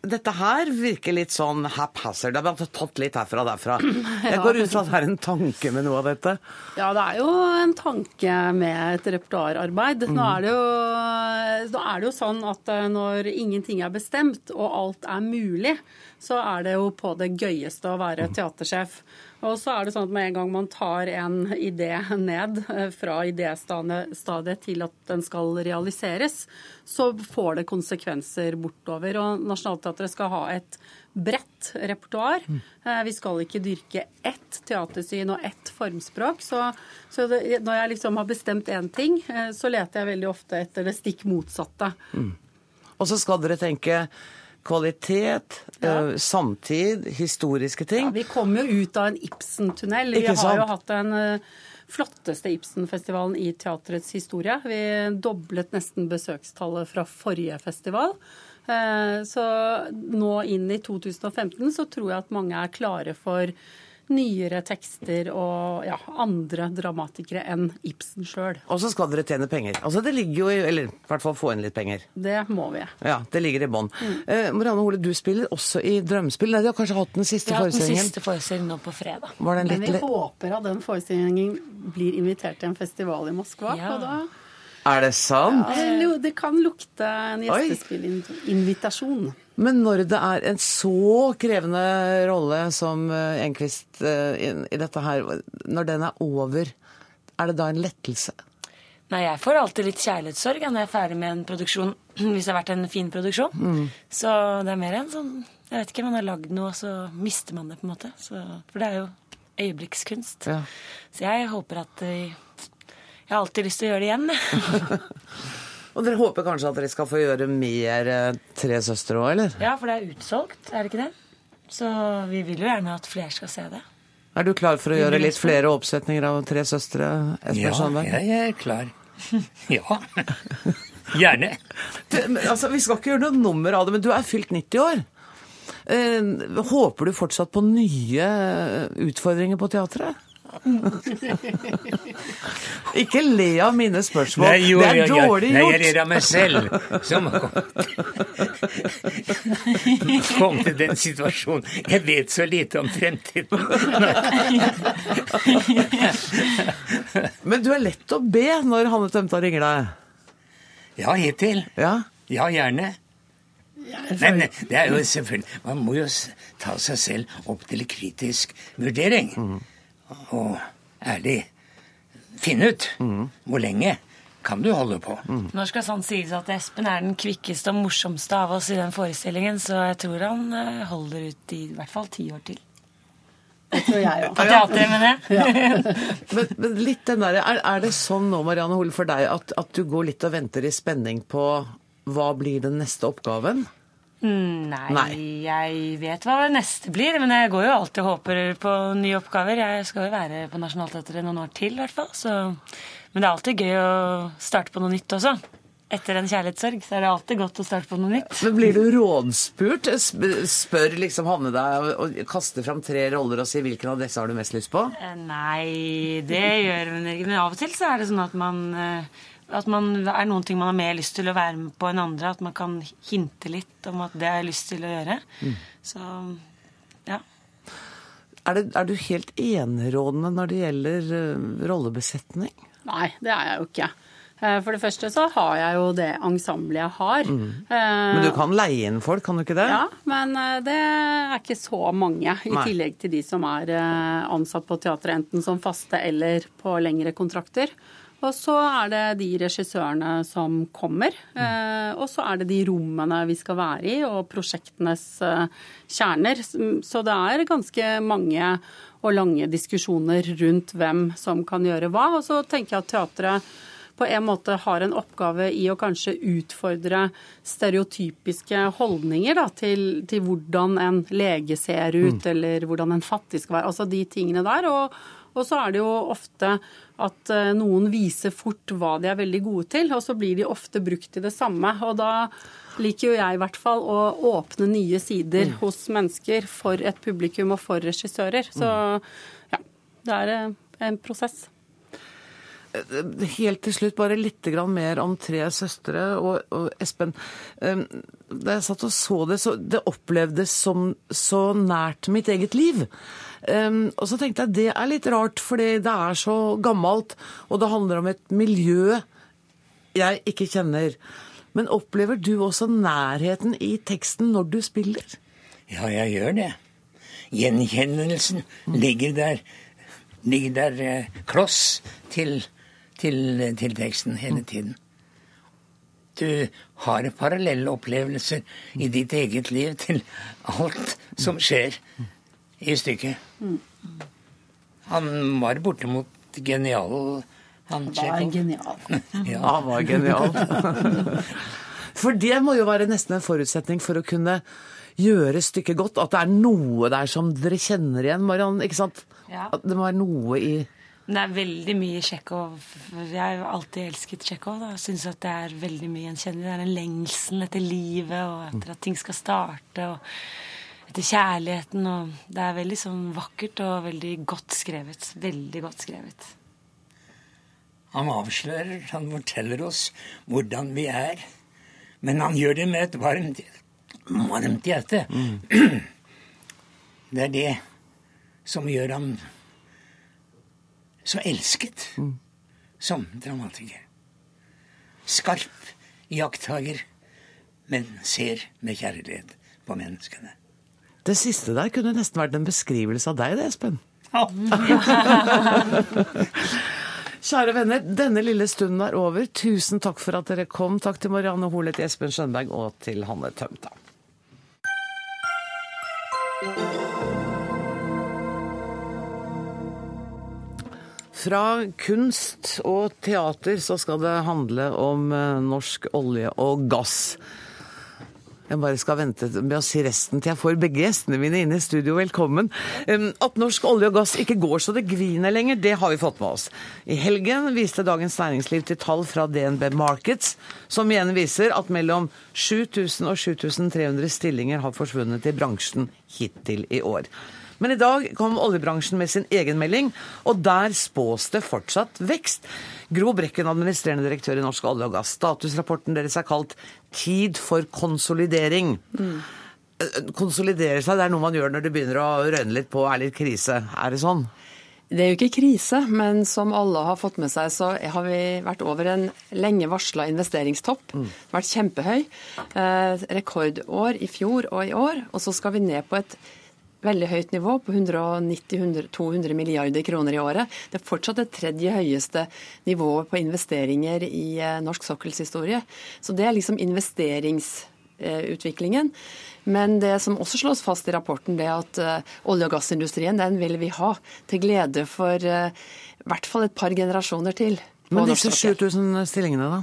Dette her virker litt sånn haphazard. Det er tatt litt herfra og derfra. Jeg går ut fra at det er en tanke med noe av dette? Ja, det er jo en tanke med et repertoararbeid. Nå, nå er det jo sånn at eh, når ingenting er bestemt og alt er mulig, så er det jo på det gøyeste å være teatersjef. Og så er det sånn at med en gang man tar en idé ned eh, fra idéstadiet til at den skal realiseres, så får det konsekvenser bortover. Og Nationaltheatret skal ha et bredt repertoar. Mm. Eh, vi skal ikke dyrke ett teatersyn og ett formspråk. Så, så det, når jeg liksom har bestemt én ting, eh, så leter jeg veldig ofte etter det stikk motsatte. Mm. Og så skal dere tenke kvalitet, ja. uh, samtid, historiske ting. Ja, vi kom jo ut av en Ibsen-tunnel. Vi har jo hatt den uh, flotteste Ibsen-festivalen i teatrets historie. Vi doblet nesten besøkstallet fra forrige festival. Uh, så nå inn i 2015 så tror jeg at mange er klare for nyere tekster og ja, andre dramatikere enn Ibsen sjøl. Og så skal dere tjene penger. Altså det ligger jo i Eller i hvert fall få inn litt penger. Det må vi. Ja, det ligger i bånn. Mm. Eh, Marianne Hole, du spiller også i Drømmespill. Nei, du har kanskje hatt den siste forestillingen? Ja, den siste forestillingen nå på fredag. Men vi håper at den forestillingen blir invitert til en festival i Moskva. Ja. og da er det sant? Ja, det kan lukte en gjestespillinvitasjon. Men når det er en så krevende rolle som eh, Enquist eh, i dette her, når den er over, er det da en lettelse? Nei, jeg får alltid litt kjærlighetssorg når jeg er ferdig med en produksjon, hvis det har vært en fin produksjon. Mm. Så det er mer en sånn Jeg vet ikke, man har lagd noe, så mister man det på en måte. Så, for det er jo øyeblikkskunst. Ja. Så jeg håper at jeg har alltid lyst til å gjøre det igjen. Og dere håper kanskje at dere skal få gjøre mer eh, Tre søstre òg, eller? Ja, for det er utsolgt, er det ikke det? Så vi vil jo gjerne at flere skal se det. Er du klar for å gjøre litt flere oppsetninger av Tre søstre? ja, jeg er klar. Ja. Gjerne. Du, altså, vi skal ikke gjøre noe nummer av det, men du er fylt 90 år. Eh, håper du fortsatt på nye utfordringer på teatret? Ikke le av mine spørsmål. Nei, jo, det er dårlig gjort. Nei, jeg ler av meg selv, som kom til den situasjonen. Jeg vet så lite om fremtiden. Men du er lett å be når Hanne Tømta ringer deg? Ja, hittil. Ja, ja gjerne. Men det er jo selvfølgelig Man må jo ta seg selv opp til kritisk vurdering. Og ærlig finne ut hvor lenge kan du holde på. Nå skal sånn sies at Espen er den kvikkeste og morsomste av oss i den forestillingen, så jeg tror han eh, holder ut i, i hvert fall ti år til. Det tror jeg òg. På teatret, mener jeg. Men, men litt den der, er, er det sånn nå, Marianne Hole, for deg at, at du går litt og venter i spenning på hva blir den neste oppgaven? Nei, Nei. jeg vet hva det neste blir, men jeg går jo alltid og håper på nye oppgaver. Jeg skal jo være på Nationaltheatret noen år til, i hvert fall. Så... Men det er alltid gøy å starte på noe nytt også. Etter en kjærlighetssorg så er det alltid godt å starte på noe nytt. Men Blir du rådspurt? Spør liksom Hanne deg og, og kaster fram tre roller og sier hvilken av disse har du mest lyst på? Eh, Nei, det gjør hun ikke. Men av og til så er det sånn at man eh, at man er noen ting man har mer lyst til å være med på enn andre. At man kan hinte litt om at det har jeg lyst til å gjøre. Så ja. Er, det, er du helt enerådende når det gjelder eh, rollebesetning? Nei, det er jeg jo ikke. Eh, For det første så har jeg jo det ensemblet jeg har. Mm. Men du kan leie inn folk, kan du ikke det? Ja, men eh, det er ikke så mange, i Nei. tillegg til de som er eh, ansatt på teatret, enten som faste eller på lengre kontrakter. Og så er det de regissørene som kommer, eh, og så er det de rommene vi skal være i, og prosjektenes eh, kjerner. Så det er ganske mange og lange diskusjoner rundt hvem som kan gjøre hva. Og så tenker jeg at teatret på en måte har en oppgave i å kanskje utfordre stereotypiske holdninger da, til, til hvordan en lege ser ut, eller hvordan en fattig skal være. Altså de tingene der. Og, og så er det jo ofte at eh, noen viser fort hva de er veldig gode til, og så blir de ofte brukt til det samme. Og da liker jo jeg i hvert fall å åpne nye sider hos mennesker for et publikum og for regissører. Så ja, det er eh, en prosess. Helt til slutt, bare litt mer om Tre søstre og, og Espen. Da jeg satt og så det, så det opplevdes som så nært mitt eget liv. Og så tenkte jeg det er litt rart, fordi det er så gammelt, og det handler om et miljø jeg ikke kjenner. Men opplever du også nærheten i teksten når du spiller? Ja, jeg gjør det. Gjenkjennelsen ligger der, ligger der eh, kloss til, til, til teksten hele tiden. Du har parallelle opplevelser i ditt eget liv til alt som skjer i stykket. Han var bortimot genial, han var genial. Ja. Han var genial. For det må jo være nesten en forutsetning for å kunne gjøre stykket godt. At det er noe der som dere kjenner igjen, Mariann. ikke sant? Ja. At det må være noe i Men det er veldig mye Tsjekhov. Jeg har alltid elsket Tsjekhov. Jeg syns at det er veldig mye gjenkjennelig. Det er den lengselen etter livet og etter at ting skal starte. og etter kjærligheten. og Det er veldig sånn vakkert og veldig godt skrevet. Veldig godt skrevet. Han avslører, han forteller oss hvordan vi er. Men han gjør det med et varmt, varmt hjerte. Det er det som gjør ham så elsket som dramatiker. Skarp iakttager, men ser med kjærlighet på menneskene. Det siste der kunne nesten vært en beskrivelse av deg, det, Espen. Kjære venner, denne lille stunden er over. Tusen takk for at dere kom. Takk til Marianne Holet, til Espen Skjønberg og til Hanne Tømta. Fra kunst og teater så skal det handle om eh, norsk olje og gass. Jeg bare skal vente med å si resten til jeg får begge gjestene mine inn i studio. Velkommen. At norsk olje og gass ikke går så det griner lenger, det har vi fått med oss. I helgen viste Dagens Næringsliv til tall fra DNB Markets, som igjen viser at mellom 7000 og 7300 stillinger har forsvunnet i bransjen hittil i år. Men i dag kom oljebransjen med sin egen melding, og der spås det fortsatt vekst. Gro Brekken, administrerende direktør i Norsk olje og gass. Statusrapporten deres er kalt 'Tid for konsolidering'. Mm. Konsolidere seg, det er noe man gjør når det begynner å røyne litt på, er litt krise. Er det sånn? Det er jo ikke krise, men som alle har fått med seg, så har vi vært over en lenge varsla investeringstopp. Mm. Vært kjempehøy. Eh, rekordår i fjor og i år. Og så skal vi ned på et veldig høyt nivå, på 190-200 milliarder kroner i året. Det er fortsatt det tredje høyeste nivået på investeringer i eh, norsk sokkels historie. Så det er liksom investeringsutviklingen. Men det som også slås fast i rapporten, det er at uh, olje- og gassindustrien den vil vi ha til glede for i hvert fall et par generasjoner til. Men disse 7000 stillingene, da?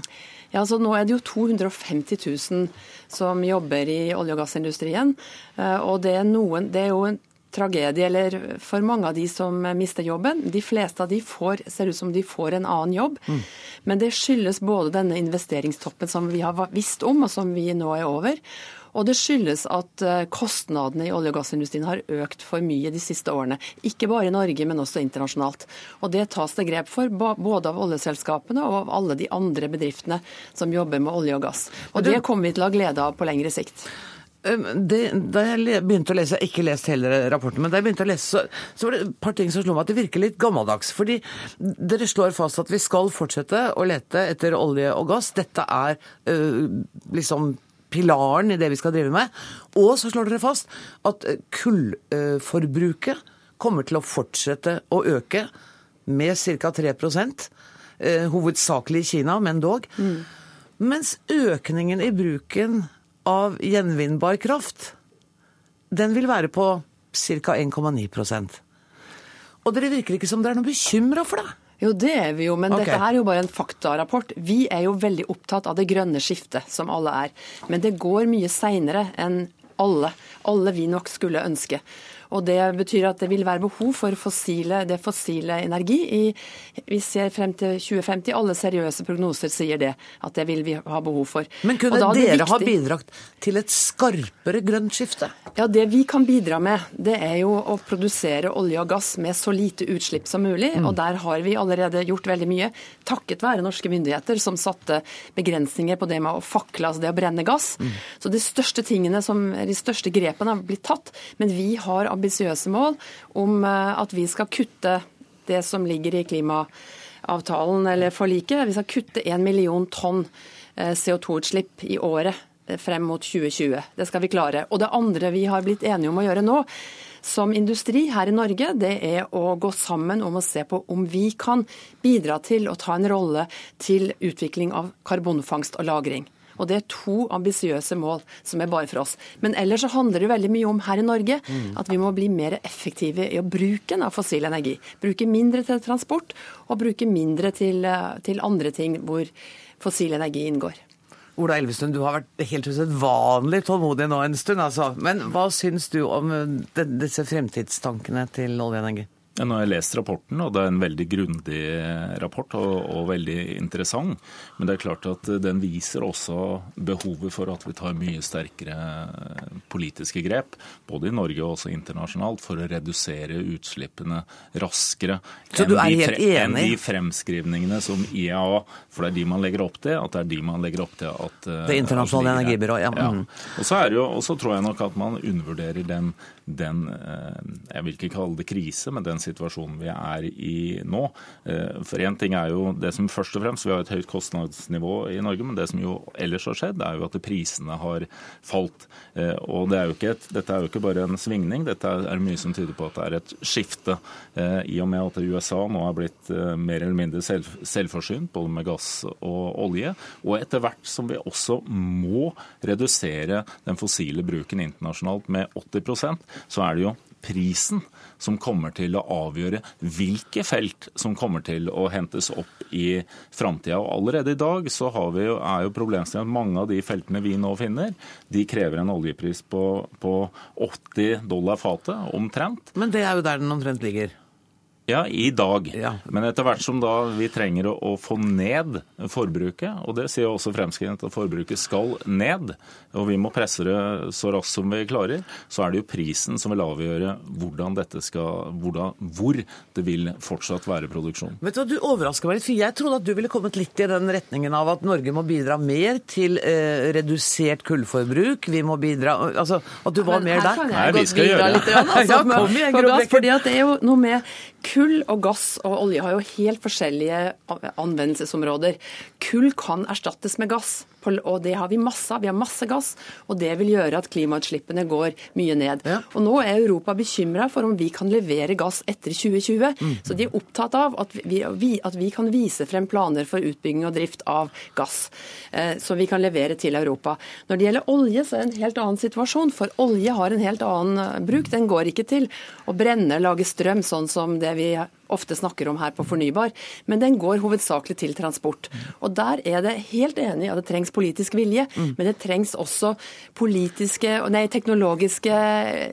Ja, så Nå er det jo 250 000 som jobber i olje- og gassindustrien. Uh, og det er, noen, det er jo en tragedie eller for mange av de som mister jobben. De fleste av de får, ser ut som de får en annen jobb. Mm. Men det skyldes både denne investeringstoppen som vi har visst om, og som vi nå er over, og det skyldes at eh, kostnadene i olje- og gassindustrien har økt for mye de siste årene. Ikke bare i Norge, men også internasjonalt. Og det tas det grep for, både av oljeselskapene og av alle de andre bedriftene som jobber med olje og gass. Og det kommer vi til å ha glede av på lengre sikt. Det, da jeg begynte å lese, jeg har ikke lest hele rapporten, men da jeg begynte å lese, så, så var det et par ting som slo meg at det virker litt gammeldags. Fordi dere slår fast at vi skal fortsette å lete etter olje og gass. Dette er øh, liksom pilaren i det vi skal drive med. Og så slår dere fast at kullforbruket kommer til å fortsette å øke med ca. 3 eh, Hovedsakelig i Kina, men dog. Mm. Mens økningen i bruken av gjenvinnbar kraft, den vil være på ca. 1,9% Og dere virker ikke som dere er noe bekymra for det? Jo, det er vi jo, men okay. dette er jo bare en faktarapport. Vi er jo veldig opptatt av det grønne skiftet, som alle er. Men det går mye seinere enn alle, alle vi nok skulle ønske. Og Det betyr at det vil være behov for fossile, det fossile energi. I, vi ser frem til 2050. Alle seriøse prognoser sier det, at det vil vi ha behov for. Men kunne dere viktig... ha bidratt til et skarpere grønt skifte? Ja, Det vi kan bidra med, det er jo å produsere olje og gass med så lite utslipp som mulig. Mm. Og der har vi allerede gjort veldig mye, takket være norske myndigheter som satte begrensninger på det med å fakle, altså det å brenne gass. Mm. Så de største tingene som, de største grepene har blitt tatt. Men vi har ambisiøse mål om eh, at vi skal kutte det som ligger i klimaavtalen eller forliket. Vi skal kutte 1 million tonn eh, CO2-utslipp i året eh, frem mot 2020. Det skal vi klare. Og det andre vi har blitt enige om å gjøre nå, som industri her i Norge, det er å gå sammen om å se på om vi kan bidra til å ta en rolle til utvikling av karbonfangst og -lagring. Og Det er to ambisiøse mål som er bare for oss. Men ellers så handler det veldig mye om her i Norge mm. at vi må bli mer effektive i å bruke av fossil energi. Bruke mindre til transport, og bruke mindre til, eh, til andre ting hvor fossil energi inngår. Ola Elvestuen, du har vært helt usedvanlig tålmodig nå en stund. altså. Men hva syns du om eh, disse fremtidstankene til olje og energi? Nå har jeg lest rapporten, og det er en veldig grundig rapport og, og, veldig interessant. Men det er klart at den viser også behovet for at vi tar mye sterkere politiske grep, både i Norge og også internasjonalt, for å redusere utslippene raskere Så du er helt enig? enn de fremskrivningene som IEA, for det er de man legger opp til, at det er de man legger opp til at Det internasjonale energibyrået, ja. ja. Mm. Og så tror jeg nok at man undervurderer den den eh, Jeg vil ikke kalle det krise, men den situasjonen vi er i nå. Eh, for én ting er jo det som først og fremst Vi har et høyt kostnadsnivå i Norge, men det som jo ellers har skjedd, er jo at prisene har falt. Eh, og det er et, dette er jo ikke bare en svingning, dette er mye som tyder på at det er et skifte. I og med at USA nå er blitt mer eller mindre selv, selvforsynt, både med gass og olje. Og etter hvert som vi også må redusere den fossile bruken internasjonalt med 80% så er det jo prisen som kommer til å avgjøre hvilke felt som kommer til å hentes opp i framtida. Allerede i dag så jo, er jo problemstillingen at mange av de feltene vi nå finner, de krever en oljepris på, på 80 dollar fatet, omtrent. Men det er jo der den omtrent ligger? Ja, i dag. Ja. Men etter hvert som da vi trenger å, å, få ned forbruket, og det sier også fremskritt at forbruket skal ned, og vi må presse det så raskt som vi klarer, så er det jo prisen som vil avgjøre hvordan dette skal, hvordan, hvor det vil fortsatt være produksjon. Vet du hva, Du overrasker meg litt, for jeg trodde at du ville kommet litt i den retningen av at Norge må bidra mer til eh, redusert kullforbruk. Vi må bidra Altså at du var mer der. Nei, vi skal gjøre det. Litt, altså, ja, kom igjen, fordi at det er jo noe med Kull og gass og olje har jo helt forskjellige anvendelsesområder. Kull kan erstattes med gass og det har vi masse av. Vi har masse gass, og det vil gjøre at klimautslippene går mye ned. Ja. Og Nå er Europa bekymra for om vi kan levere gass etter 2020. Mm. Så de er opptatt av at vi, at vi, kan vise frem planer for utbygging og drift av gass, eh, som vi kan levere til Europa. Når det gjelder olje, så er det en helt annen situasjon. For olje har en helt annen eh, bruk. Den går ikke til å brenne, lage strøm, sånn som det vi ofte snakker om her på fornybar, men den går hovedsakelig til transport. Og Der er det helt enig at det trengs politisk vilje, mm. men det trengs også politiske, nei, teknologiske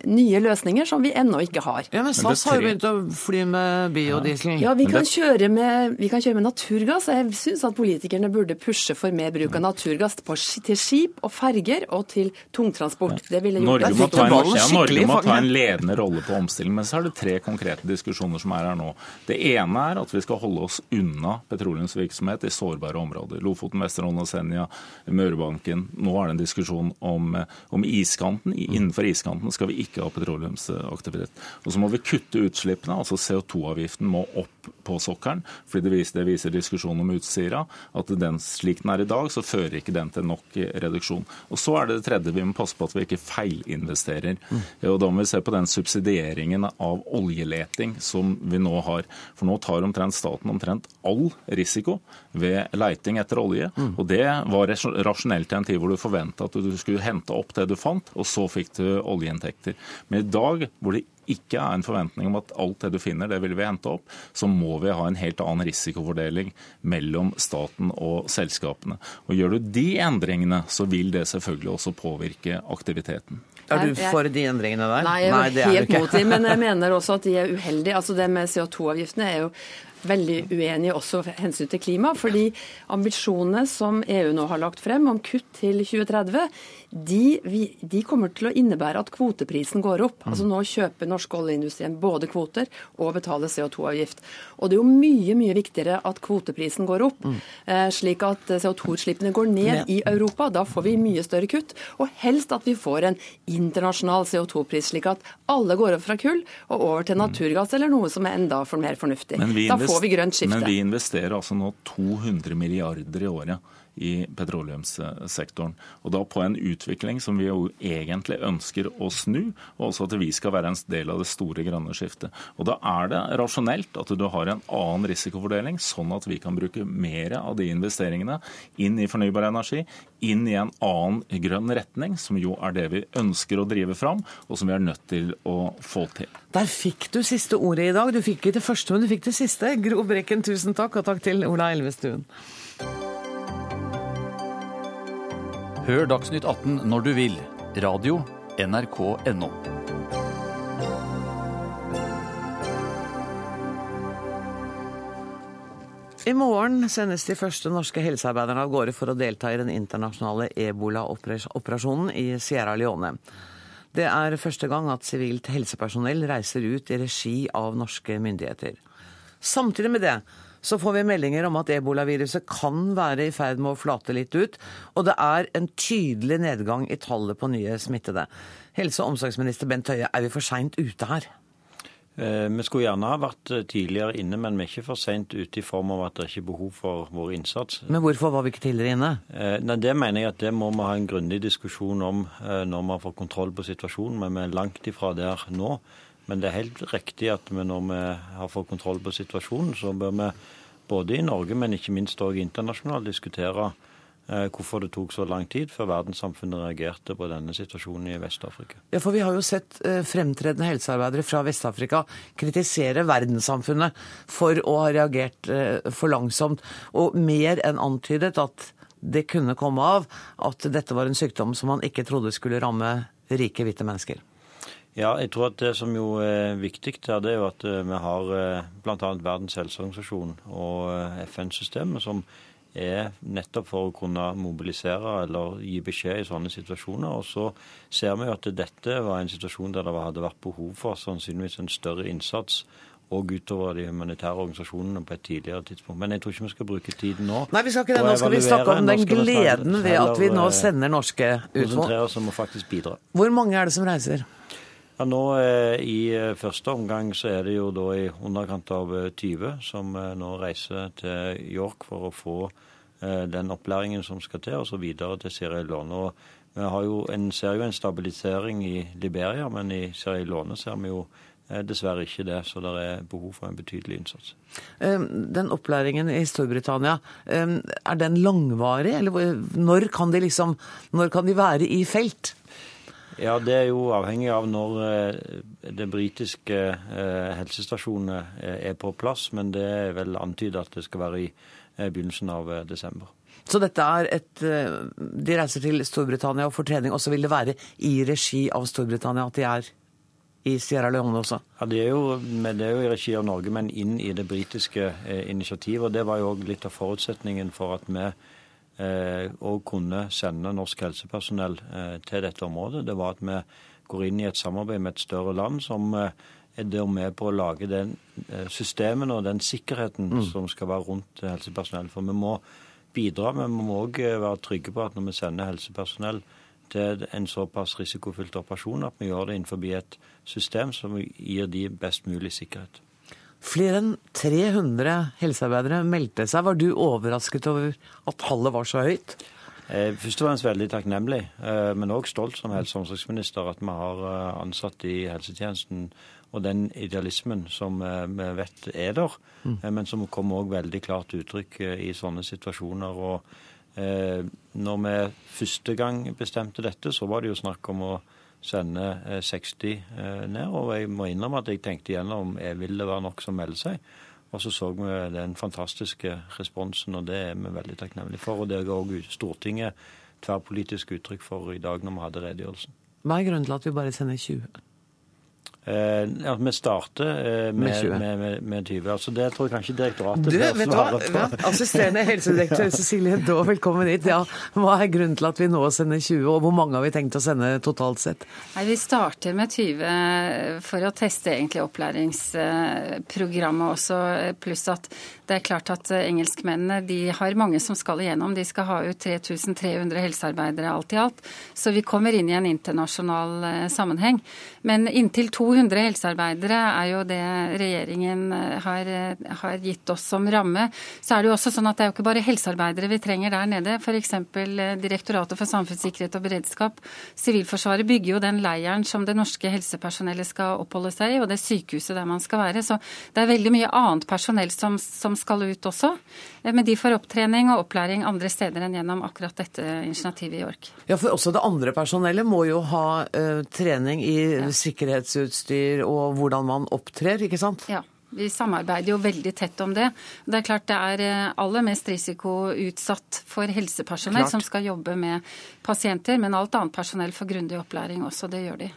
nye løsninger som vi ennå ikke har. Ja, men SAS har jo begynt å fly med biodiesel. Ja, vi kan, kjøre med, vi kan kjøre med naturgass. Jeg syns at politikerne burde pushe for mer bruk av naturgass på, til skip og ferger og til tungtransport. Det ville gjort Norge må, ta en, ja, Norge må ta en ledende rolle på omstilling, men så er det tre konkrete diskusjoner som er her nå. Det ene er at vi skal holde oss unna petroleumsvirksomhet i sårbare områder. Lofoten, Vesterålen og Senja, Mørebanken. Nå er det en diskusjon om, om iskanten. Innenfor iskanten skal vi ikke ha petroleumsaktivitet. Og så må vi kutte utslippene. altså CO2-avgiften må opp på sokkelen. fordi det viser, det viser diskusjonen om Utsira at den, slik den er i dag, så fører ikke den til nok reduksjon. Og Så er det det tredje, vi må passe på at vi ikke feilinvesterer. Mm. Og Da må vi se på den subsidieringen av oljeleting som vi nå har har. For nå tar omtrent staten omtrent all risiko ved leiting etter olje. Mm. Og det var rasjonelt til en tid hvor du forventa at du skulle hente opp det du fant, og så fikk du oljeinntekter. Men i dag hvor det ikke er en forventning om at alt det du finner, det vil vi hente opp, så må vi ha en helt annen risikofordeling mellom staten og selskapene. Og Gjør du de endringene, så vil det selvfølgelig også påvirke aktiviteten. Er du for de endringene der? Nei, jeg er helt mot dem, men jeg mener også at de er uheldige. Altså Det med CO2-avgiftene er jo veldig uenige også hensyn til klima. Fordi ambisjonene som EU nå har lagt frem om kutt til 2030, de, de kommer til å innebære at kvoteprisen går opp. Altså Nå kjøper norsk oljeindustrien både kvoter og betaler CO2-avgift. Og det er jo mye mye viktigere at kvoteprisen går opp, mm. eh, slik at CO2-utslippene går ned i Europa. Da får vi mye større kutt. Og helst at vi får en internasjonal CO2-pris, slik at alle går opp fra kull og over til naturgass eller noe som er enda for mer fornuftig. Da får vi grønt skifte. Men vi investerer altså nå 200 milliarder i året i petroleumssektoren. Og da på en utvikling som vi jo egentlig ønsker å snu, og også at vi skal være en del av det store grønne skiftet. Og Da er det rasjonelt at du har en annen risikofordeling, sånn at vi kan bruke mer av de investeringene inn i fornybar energi, inn i en annen grønn retning, som jo er det vi ønsker å drive fram, og som vi er nødt til å få til. Der fikk du siste ordet i dag. Du fikk ikke det første, men du fikk det siste. Gro Brekken, tusen takk, og takk til Ola Elvestuen. Hør Dagsnytt 18 når du vil. Radio NRK NO. I morgen sendes de første norske helsearbeiderne av gårde for å delta i den internasjonale ebola-operasjonen i Sierra Leone. Det er første gang at sivilt helsepersonell reiser ut i regi av norske myndigheter. Samtidig med det så får vi meldinger om at ebolaviruset kan være i ferd med å flate litt ut, og det er en tydelig nedgang i tallet på nye smittede. Helse- og omsorgsminister Bent Høie, er vi for seint ute her? Eh, vi skulle gjerne ha vært eh, tidligere inne, men vi er ikke for seint ute i form av at det ikke er behov for vår innsats. Men hvorfor var vi ikke tidligere inne? Eh, nei, Det mener jeg at det må vi ha en grundig diskusjon om når vi har fått kontroll på situasjonen, men vi er langt ifra der nå. Men det er helt riktig at vi når vi har fått kontroll på situasjonen, så bør vi både i Norge, men ikke minst òg internasjonalt diskutere eh, hvorfor det tok så lang tid før verdenssamfunnet reagerte på denne situasjonen i Vest-Afrika. Ja, for Vi har jo sett eh, fremtredende helsearbeidere fra Vest-Afrika kritisere verdenssamfunnet for å ha reagert eh, for langsomt, og mer enn antydet at det kunne komme av at dette var en sykdom som man ikke trodde skulle ramme rike, hvite mennesker. Ja, jeg tror at det som jo er viktig her, det er jo at eh, vi har eh, bl.a. Verdens helseorganisasjon og eh, FN-systemet som er nettopp for å kunne mobilisere eller gi beskjed i sånne situasjoner. Og så ser vi jo at dette var en situasjon der det hadde vært behov for sannsynligvis en større innsats og utover de humanitære organisasjonene på et tidligere tidspunkt. Men jeg tror ikke vi skal bruke tiden nå. Nei, vi skal ikke det. Nå skal vi snakke om den gleden ved at vi nå sender norske ut. Konsentrere oss om å faktisk bidra. Hvor mange er det som reiser? Ja, nå eh, I eh, første omgang så er det jo da i underkant av 20 eh, som nå reiser til York for å få den opplæringen som skal til, og så videre til Sierra Leone. Og vi jo en, ser jo en stabilisering i Liberia, men i Sierra Leone ser vi jo dessverre ikke det, så det er behov for en betydelig innsats. Den opplæringen i Storbritannia, er den langvarig? Eller når kan de, liksom, når kan de være i felt? Ja, Det er jo avhengig av når den det britiske helsestasjonen helsestasjonet eh, er på plass. Men det er vel antydet at det skal være i begynnelsen av desember. Så dette er et De reiser til Storbritannia og får trening, og så vil det være i regi av Storbritannia at de er i Sierra Leone også? Ja, det er, jo, det er jo i regi av Norge, men inn i det britiske initiativet. og Det var jo òg litt av forutsetningen for at vi og eh, kunne sende norsk helsepersonell eh, til dette området, det var at vi går inn i et samarbeid med et større land som eh, er der med på å lage den systemene og den sikkerheten mm. som skal være rundt helsepersonell. For vi må bidra, men vi må òg være trygge på at når vi sender helsepersonell til en såpass risikofylt operasjon, at vi gjør det innenfor et system som gir de best mulig sikkerhet. Flere enn 300 helsearbeidere meldte seg. Var du overrasket over at tallet var så høyt? Eh, først og fremst veldig takknemlig, eh, men òg stolt som helse- og omsorgsminister at vi har ansatt ansatte i helsetjenesten og den idealismen som vi vet er der, mm. men som kommer òg veldig klart til uttrykk i sånne situasjoner. og når vi første gang bestemte dette, så var det jo snakk om å sende 60 eh, eh, ned. Og jeg må innrømme at jeg tenkte igjennom om vil det være nok som melder seg. Og så så vi den fantastiske responsen, og det er vi veldig takknemlige for. Og det ga òg Stortinget tverrpolitisk uttrykk for i dag når vi hadde redegjørelsen. Hva er grunnen til at vi bare sender 20? Eh, ja, Vi starter eh, med, med, med, med, 20. altså Det tror jeg kanskje direktoratet du, vet svare hva? Ja, assisterende helsedirektør Cecilie Da, velkommen hit. Ja, hva er grunnen til at vi nå sender 20, og hvor mange har vi tenkt å sende totalt sett? Nei, Vi starter med 20 for å teste egentlig opplæringsprogrammet også, pluss at det er klart at engelskmennene de har mange som skal igjennom. De skal ha ut 3300 helsearbeidere alt i alt. Så vi kommer inn i en internasjonal eh, sammenheng. Men inntil 200 helsearbeidere er jo det regjeringen eh, har, eh, har, gitt oss som ramme. Så er det jo også sånn at det er jo ikke bare helsearbeidere vi trenger der nede. F.eks. Eh, Direktoratet for samfunnssikkerhet og beredskap. Sivilforsvaret bygger jo den leiren som det norske helsepersonellet skal oppholde seg i, og det sykehuset der man skal være. Så det er veldig mye annet personell som, som skal ut også. Men de får opptrening og opplæring andre steder enn gjennom akkurat dette initiativet i York. Ja, for også det andre personellet må jo ha uh, trening i ja. sikkerhetsutstyr utstyr og hvordan man opptrer, ikke sant? Ja. Vi samarbeider jo veldig tett om det. Det er klart det er eh, aller mest risikoutsatt for helsepersonell klart. som skal jobbe med pasienter, men alt annet personell får grundig opplæring også. Det gjør de.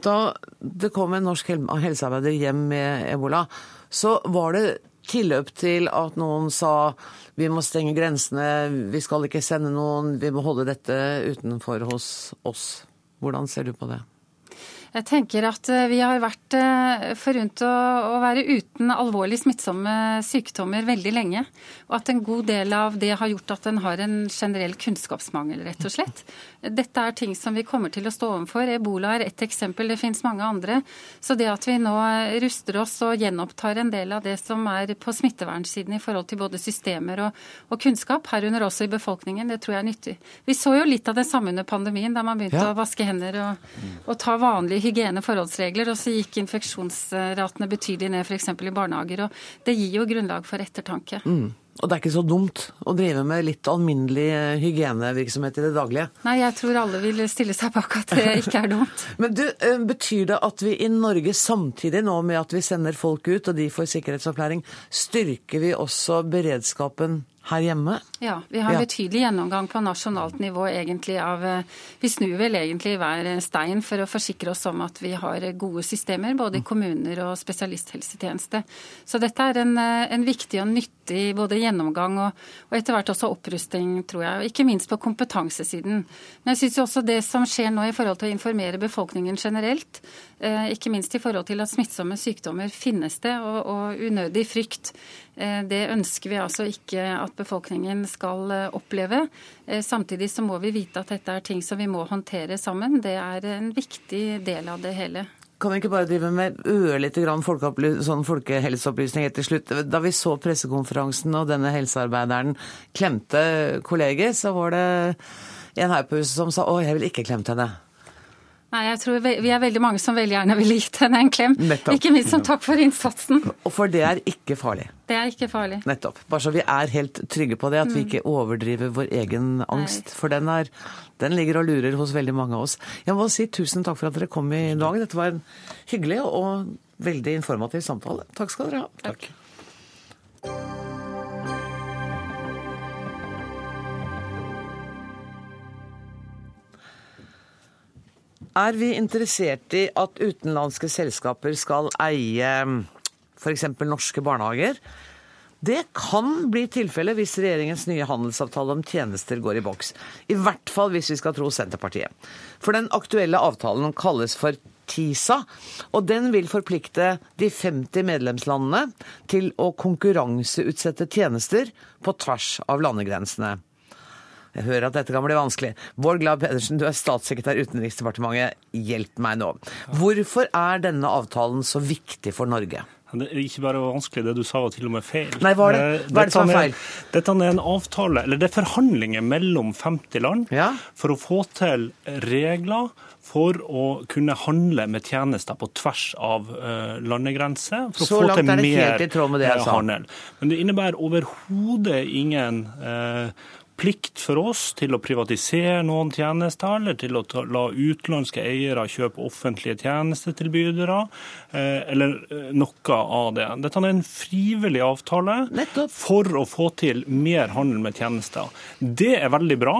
Da det kom en norsk helsearbeider hjem med ebola, så var det tilløp til at noen sa vi må stenge grensene, vi skal ikke sende noen, vi må holde dette utenfor hos oss. Hvordan ser du på det? Jeg tenker at eh, vi har vært eh, forunt å, å være uten alvorlig smittsomme sykdommer veldig lenge. Og at en god del av det har gjort at en har en generell kunnskapsmangel, rett og slett. Dette er ting som vi kommer til å stå overfor. Ebola er ett eksempel, det finnes mange andre. Så det at vi nå ruster oss og gjenopptar en del av det som er på smittevernsiden i forhold til både systemer og, og kunnskap, herunder også i befolkningen, det tror jeg er nyttig. Vi så jo litt av det samme under pandemien, da man begynte ja. å vaske hender og, og ta vanlige hygieneforholdsregler, og så gikk infeksjonsratene betydelig ned f.eks. i barnehager. og Det gir jo grunnlag for ettertanke. Mm. Og det er ikke så dumt å drive med litt alminnelig eh, hygienevirksomhet i det daglige? Nei, jeg tror alle vil stille seg bak at det ikke er dumt. Men du, eh, Betyr det at vi i Norge samtidig nå med at vi sender folk ut og de får sikkerhetsopplæring, styrker vi også beredskapen her hjemme? Ja, vi har en betydelig gjennomgang på nasjonalt nivå egentlig av eh, Vi snur vel egentlig hver stein for å forsikre oss om at vi har gode systemer både i mm. kommuner og spesialisthelsetjeneste. Så dette er en, eh, en viktig og nyttig både gjennomgang og, og, etter hvert også opprusting, tror jeg. Og ikke minst på kompetansesiden. Men jeg syns også det som skjer nå i forhold til å informere befolkningen generelt, ikke minst i forhold til at smittsomme sykdommer finnes det, og, og unødig frykt, det ønsker vi altså ikke at befolkningen skal eh, oppleve. Eh, samtidig så må vi vite at dette er ting som vi må håndtere sammen. Det er en viktig del av det hele. Kan vi ikke bare drive med ørlite grann sånn folkehelseopplysning helt til slutt? Da vi så pressekonferansen og denne helsearbeideren klemte kolleger, så var det en her på huset som sa å, jeg vil ikke klemte henne. Nei, jeg tror Vi er veldig mange som veldig gjerne ville gitt henne en klem. Nettopp. Ikke minst som takk for innsatsen. Og for det er ikke farlig. Det er ikke farlig. Nettopp. Bare så vi er helt trygge på det, at vi mm. ikke overdriver vår egen angst. For den, er, den ligger og lurer hos veldig mange av oss. Jeg må si tusen takk for at dere kom i dag. Dette var en hyggelig og veldig informativ samtale. Takk skal dere ha. Takk. Er vi interessert i at utenlandske selskaper skal eie f.eks. norske barnehager? Det kan bli tilfellet hvis regjeringens nye handelsavtale om tjenester går i boks. I hvert fall hvis vi skal tro Senterpartiet. For den aktuelle avtalen kalles for TISA, og den vil forplikte de 50 medlemslandene til å konkurranseutsette tjenester på tvers av landegrensene. Jeg hører at dette kan bli vanskelig. Bård Glad Pedersen, du er statssekretær i Utenriksdepartementet. Hjelp meg nå. Hvorfor er denne avtalen så viktig for Norge? Det er ikke bare vanskelig, det du sa var til og med feil. Nei, hva er det, eh, hva er det som er feil? Dette er en avtale, eller det er forhandlinger mellom 50 land ja. for å få til regler for å kunne handle med tjenester på tvers av uh, landegrenser. For Så å få langt til er det mer helt i tråd med det jeg sa. handel. Men det innebærer overhodet ingen uh, plikt for oss til å privatisere noen tjenester, eller til å ta, la utenlandske eiere kjøpe offentlige tjenestetilbydere, eh, eller eh, noe av det. Dette er en frivillig avtale Nettopp. for å få til mer handel med tjenester. Det er veldig bra.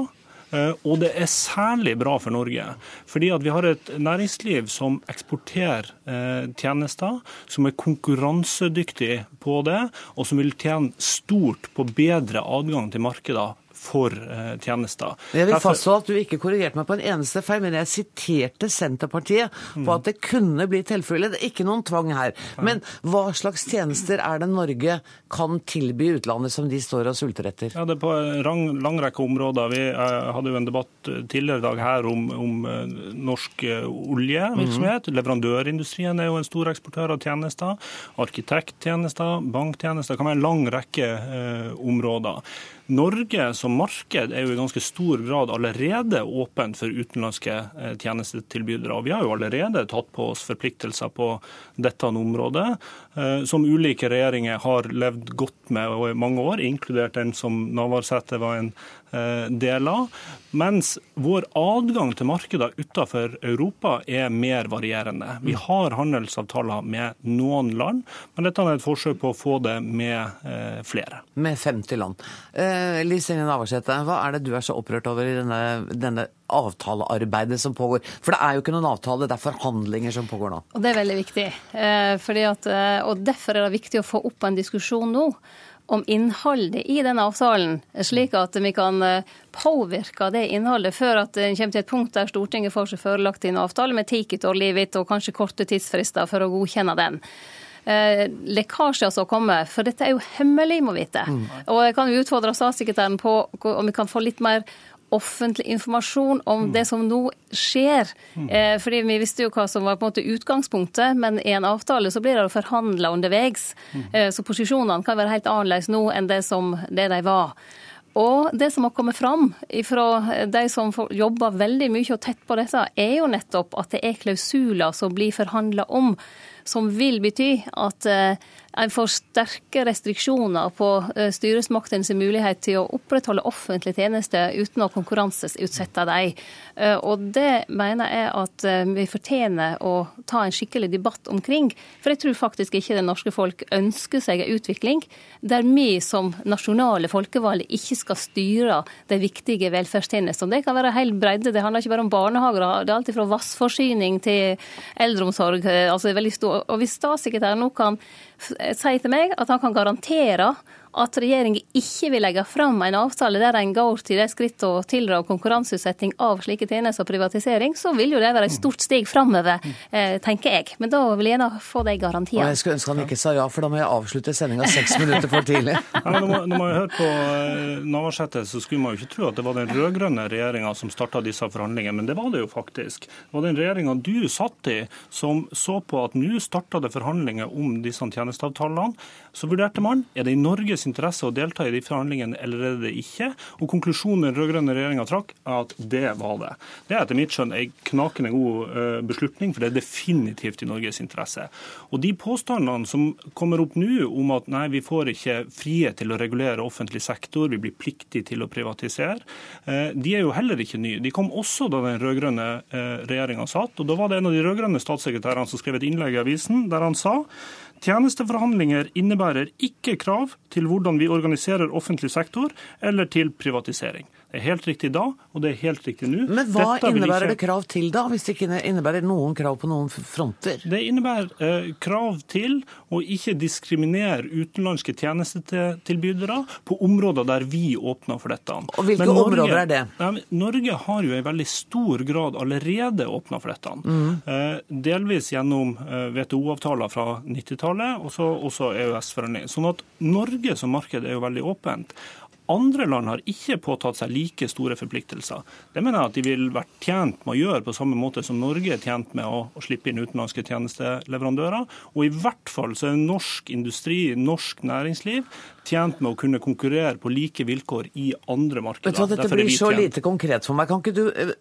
Eh, og det er særlig bra for Norge, fordi vi har et næringsliv som eksporterer eh, tjenester, som er konkurransedyktig på det, og som vil tjene stort på bedre adgang til markeder for eh, tjenester. Jeg vil fastholde at du ikke korrigerte meg på en eneste feil, men jeg siterte Senterpartiet på at det kunne bli tilfellet. Det er ikke noen tvang her. Men hva slags tjenester er det Norge kan tilby utlandet som de står og sulter etter? Ja, Det er på en lang rekke områder. Vi eh, hadde jo en debatt eh, tidligere i dag her om, om norsk oljevirksomhet. Mm. Leverandørindustrien er jo en stor eksportør av tjenester. Arkitekttjenester, banktjenester. Det kan være en lang rekke eh, områder. Norge som marked er jo i ganske stor grad allerede åpent for utenlandske eh, tjenestetilbydere. Og vi har jo allerede tatt på oss forpliktelser på dette området, eh, som ulike regjeringer har levd godt med i mange år, inkludert den som Navarsete var en deler. Mens vår adgang til markeder utenfor Europa er mer varierende. Vi har handelsavtaler med noen land, men dette er et forsøk på å få det med eh, flere. Med 50 land. Eh, Liv Signe Navarsete, hva er det du er så opprørt over i denne, denne avtalearbeidet som pågår? For det er jo ikke noen avtale, det er forhandlinger som pågår nå. Og Det er veldig viktig. Eh, at, eh, og Derfor er det viktig å få opp en diskusjon nå om innholdet i den avtalen, slik at vi kan eh, påvirke det innholdet før at en kommer til et punkt der Stortinget får seg forelagt en avtale med ticket og kanskje korte tidsfrister for å godkjenne den. Eh, lekkasjer som kommer, for dette er jo hemmelig, må vite. Mm. Og jeg kan jo utfordre statssekretæren på om vi kan få litt mer offentlig informasjon om mm. det som nå skjer. Mm. Eh, fordi Vi visste jo hva som var på en måte utgangspunktet, men i en avtale så blir det forhandla underveis. Mm. Eh, så posisjonene kan være helt annerledes nå enn det, som, det de var. Og det som har kommet fram fra de som jobber veldig mye og tett på dette, er jo nettopp at det er klausuler som blir forhandla om, som vil bety at eh, en får sterke restriksjoner på styresmaktene styresmaktenes mulighet til å opprettholde offentlige tjenester uten å konkurranseutsette dei. Eh, og det mener jeg at eh, vi fortjener å ta en skikkelig debatt omkring. For jeg tror faktisk ikke det norske folk ønsker seg ei utvikling der vi som nasjonale folkevalde ikke skal styre de viktige velferdstenestene. Det kan være helt bredde. Det handler ikke bare om barnehager. Det er alt fra vassforsyning til eldreomsorg. altså veldig stor. Og hvis statssekretæren nå kan sier til meg at han kan garantere at regjeringen ikke vil legge fram en avtale der en går til det skritt å tilrå konkurranseutsetting av slike tjenester og privatisering, så vil jo det være et stort steg framover, eh, tenker jeg. Men da vil jeg gjerne få de garantiene. jeg skulle ønske han ikke sa ja, for da må jeg avslutte sendinga seks minutter for tidlig. Ja, men når, man, når man hører på eh, Navarsete, så skulle man jo ikke tro at det var den rød-grønne regjeringa som starta disse forhandlingene, men det var det jo faktisk. Det var den regjeringa du satt i, som så på at nå starta det forhandlinger om disse tjenesteavtalene. Så vurderte man er det i Norges interesse å delta i de forhandlingene, eller er det ikke? Og konklusjonen den rød-grønne regjeringa trakk, er at det var det. Det er etter mitt skjønn en knakende god eh, beslutning, for det er definitivt i Norges interesse. Og de påstandene som kommer opp nå om at nei, vi får ikke frihet til å regulere offentlig sektor, vi blir pliktig til å privatisere, eh, de er jo heller ikke nye. De kom også da den rød-grønne eh, regjeringa satt. og Da var det en av de rød-grønne statssekretærene som skrev et innlegg i avisen der han sa Tjenesteforhandlinger innebærer ikke krav til hvordan vi organiserer offentlig sektor, eller til privatisering. Det er helt riktig da, og det er helt riktig nå. Men hva Dette innebærer ikke- det krav til, da? Hvis det ikke innebærer noen krav på noen fronter? Det innebærer eh, krav til å ikke diskriminere utenlandske tjenestetilbydere på områder der vi åpner for dette. Og hvilke Norge- områder er det? Ja, Norge har jo i veldig stor grad allerede åpna for dette. Mm. Eh, delvis gjennom eh, WTO-avtaler fra 90-tallet, og så også EØS-forhandlinger. Sånn at Norge som marked er jo veldig åpent. Andre land har ikke påtatt seg like store forpliktelser. Det mener jeg at de vil vært tjent med å gjøre på samme måte som Norge er tjent med å, å slippe inn utenlandske tjenesteleverandører. Og i hvert fall så er norsk industri, norsk næringsliv, tjent med å kunne konkurrere på like vilkår i andre markeder. Vet du hva, Dette Derfor blir så lite konkret for meg. Kan ikke du eh,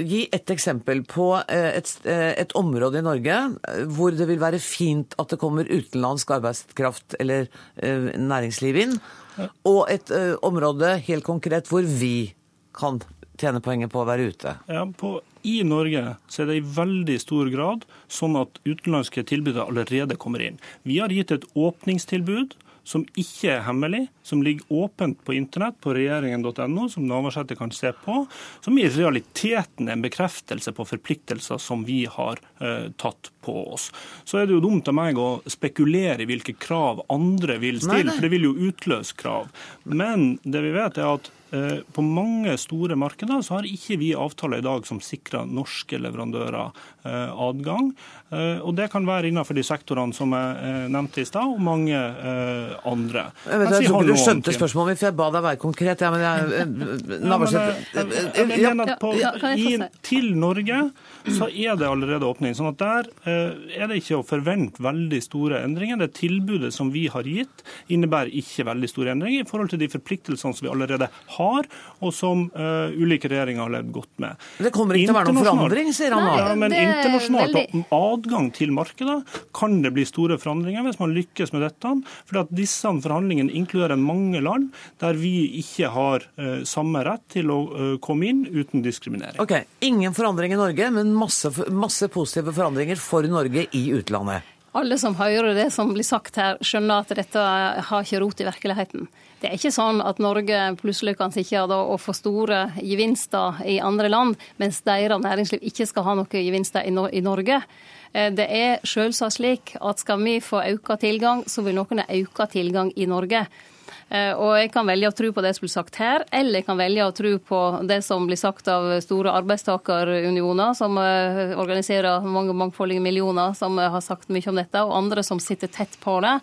gi et eksempel på eh, et, eh, et område i Norge hvor det vil være fint at det kommer utenlandsk arbeidskraft eller næringsliv inn, og et område helt konkret hvor vi kan tjene poenget på å være ute? Ja, på, I Norge så er det i veldig stor grad sånn at utenlandske tilbydere allerede kommer inn. Vi har gitt et åpningstilbud som ikke er hemmelig, som ligger åpent på internett på regjeringen.no, som Navarsete kan se på, som i realiteten er en bekreftelse på forpliktelser som vi har uh, tatt på oss. Så er det jo dumt av meg å spekulere i hvilke krav andre vil stille, nei. for det vil jo utløse krav. Men det vi vet er at eh, på mange store markeder så har ikke vi avtaler i dag som sikrer norske leverandører adgang. Eh, Og det kan være innenfor de sektorene som jeg eh, nevnte i stad, og mange eh, andre. Jeg, vet, jeg tror ikke du skjønte spørsmålet mitt, for jeg ba deg være konkret. Ja, men jeg, eh, Navarsete Ja, men, eh, Ja, til Norge så er det allerede åpning. sånn at Der eh, er det ikke å forvente veldig store endringer. Det tilbudet som vi har gitt, innebærer ikke veldig store endringer i forhold til de forpliktelsene som vi allerede har, og som eh, ulike regjeringer har levd godt med. Det kommer ikke til å være noen forandring, sier han nå. Ja, men internasjonalt veldig- adgang til markeder kan det bli store forandringer hvis man lykkes med dette. For at disse forhandlingene inkluderer mange land der vi ikke har uh, samme rett til å uh, komme inn uten diskriminering. Ok, Ingen forandring i Norge, men masse, masse positive forandringer for Norge i utlandet. Alle som hører det som blir sagt her, skjønner at dette har ikke rot i virkeligheten. Det er ikke sånn at Norge plutselig kan sitte og få store gevinster i andre land, mens deres næringsliv ikke skal ha noen gevinster i, Norge. Eh, Det er selvsagt slik at skal vi få økt tilgang, så vil noen ha økt tilgang i Norge. Eh, Og jeg kan velge å tro på det som blir sagt her, eller jeg kan velge å tro på det som blir sagt av store arbeidstakerunioner, som eh, organiserer mange mangfoldige millioner, som har sagt mye om dette, og andre som sitter tett på det.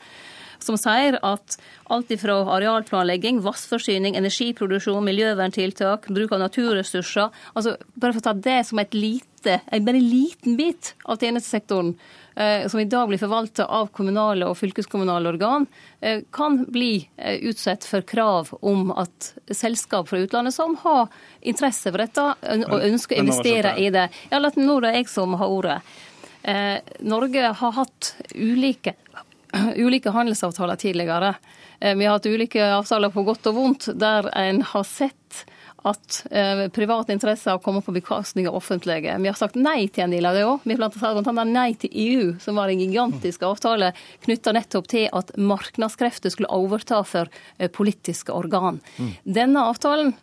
Som sier at alt ifra arealplanlegging, vannforsyning, energiproduksjon, miljøverntiltak, bruk av naturressurser altså Bare for å ta det som et lite, en bare liten bit av tjenestesektoren, eh, som i dag blir forvalta av kommunale og fylkeskommunale organ, eh, kan bli eh, utsatt for krav om at selskap fra utlandet som har interesse for dette og ønsker å investere i det. Ja, nå er det jeg som har ordet. Eh, Norge har hatt ulike, ulike handelsavtaler tidligere. Eh, vi har hatt ulike avtaler på godt og vondt, der en har sett at eh, private interesser har kommet på bekostning av offentlige. Vi har sagt nei til en del av det òg. Vi blant annet nei til EU, som var en gigantisk avtale knytta nettopp til at markedskrefter skulle overta for eh, politiske organ. Denne avtalen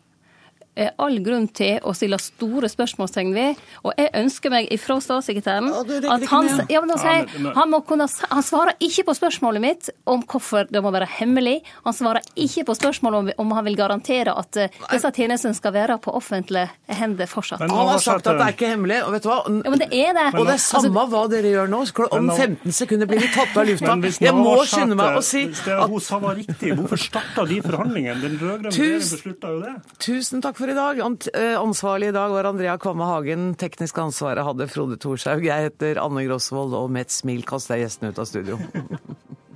er all grunn til å stille store spørsmålstegn ved. Og jeg ønsker meg ifra statssekretæren at han, ja, men altså, han, må kunne, han svarer ikke på spørsmålet mitt om hvorfor det må være hemmelig. Han svarer ikke på spørsmålet om, om han vil garantere at uh, disse tjenestene skal være på offentlige hender fortsatt. Han har sagt at det er ikke hemmelig, og vet du hva? Ja, men det er det. Og det er samme Altså, hva dere gjør nå. Om 15 sekunder blir vi tatt av lufta. Jeg må skynde meg å si Hvis det hun sa var riktig, hvorfor starta de forhandlingene? Den rød-grønne beslutta jo det. Tusen takk for i dag. Eh, Ansvarlig i dag var Andrea Kvamme Hagen. Teknisk ansvaret hadde Frode Thorshaug. Jeg heter Anne Grosvold, og med et smil kaster jeg gjestene ut av studio.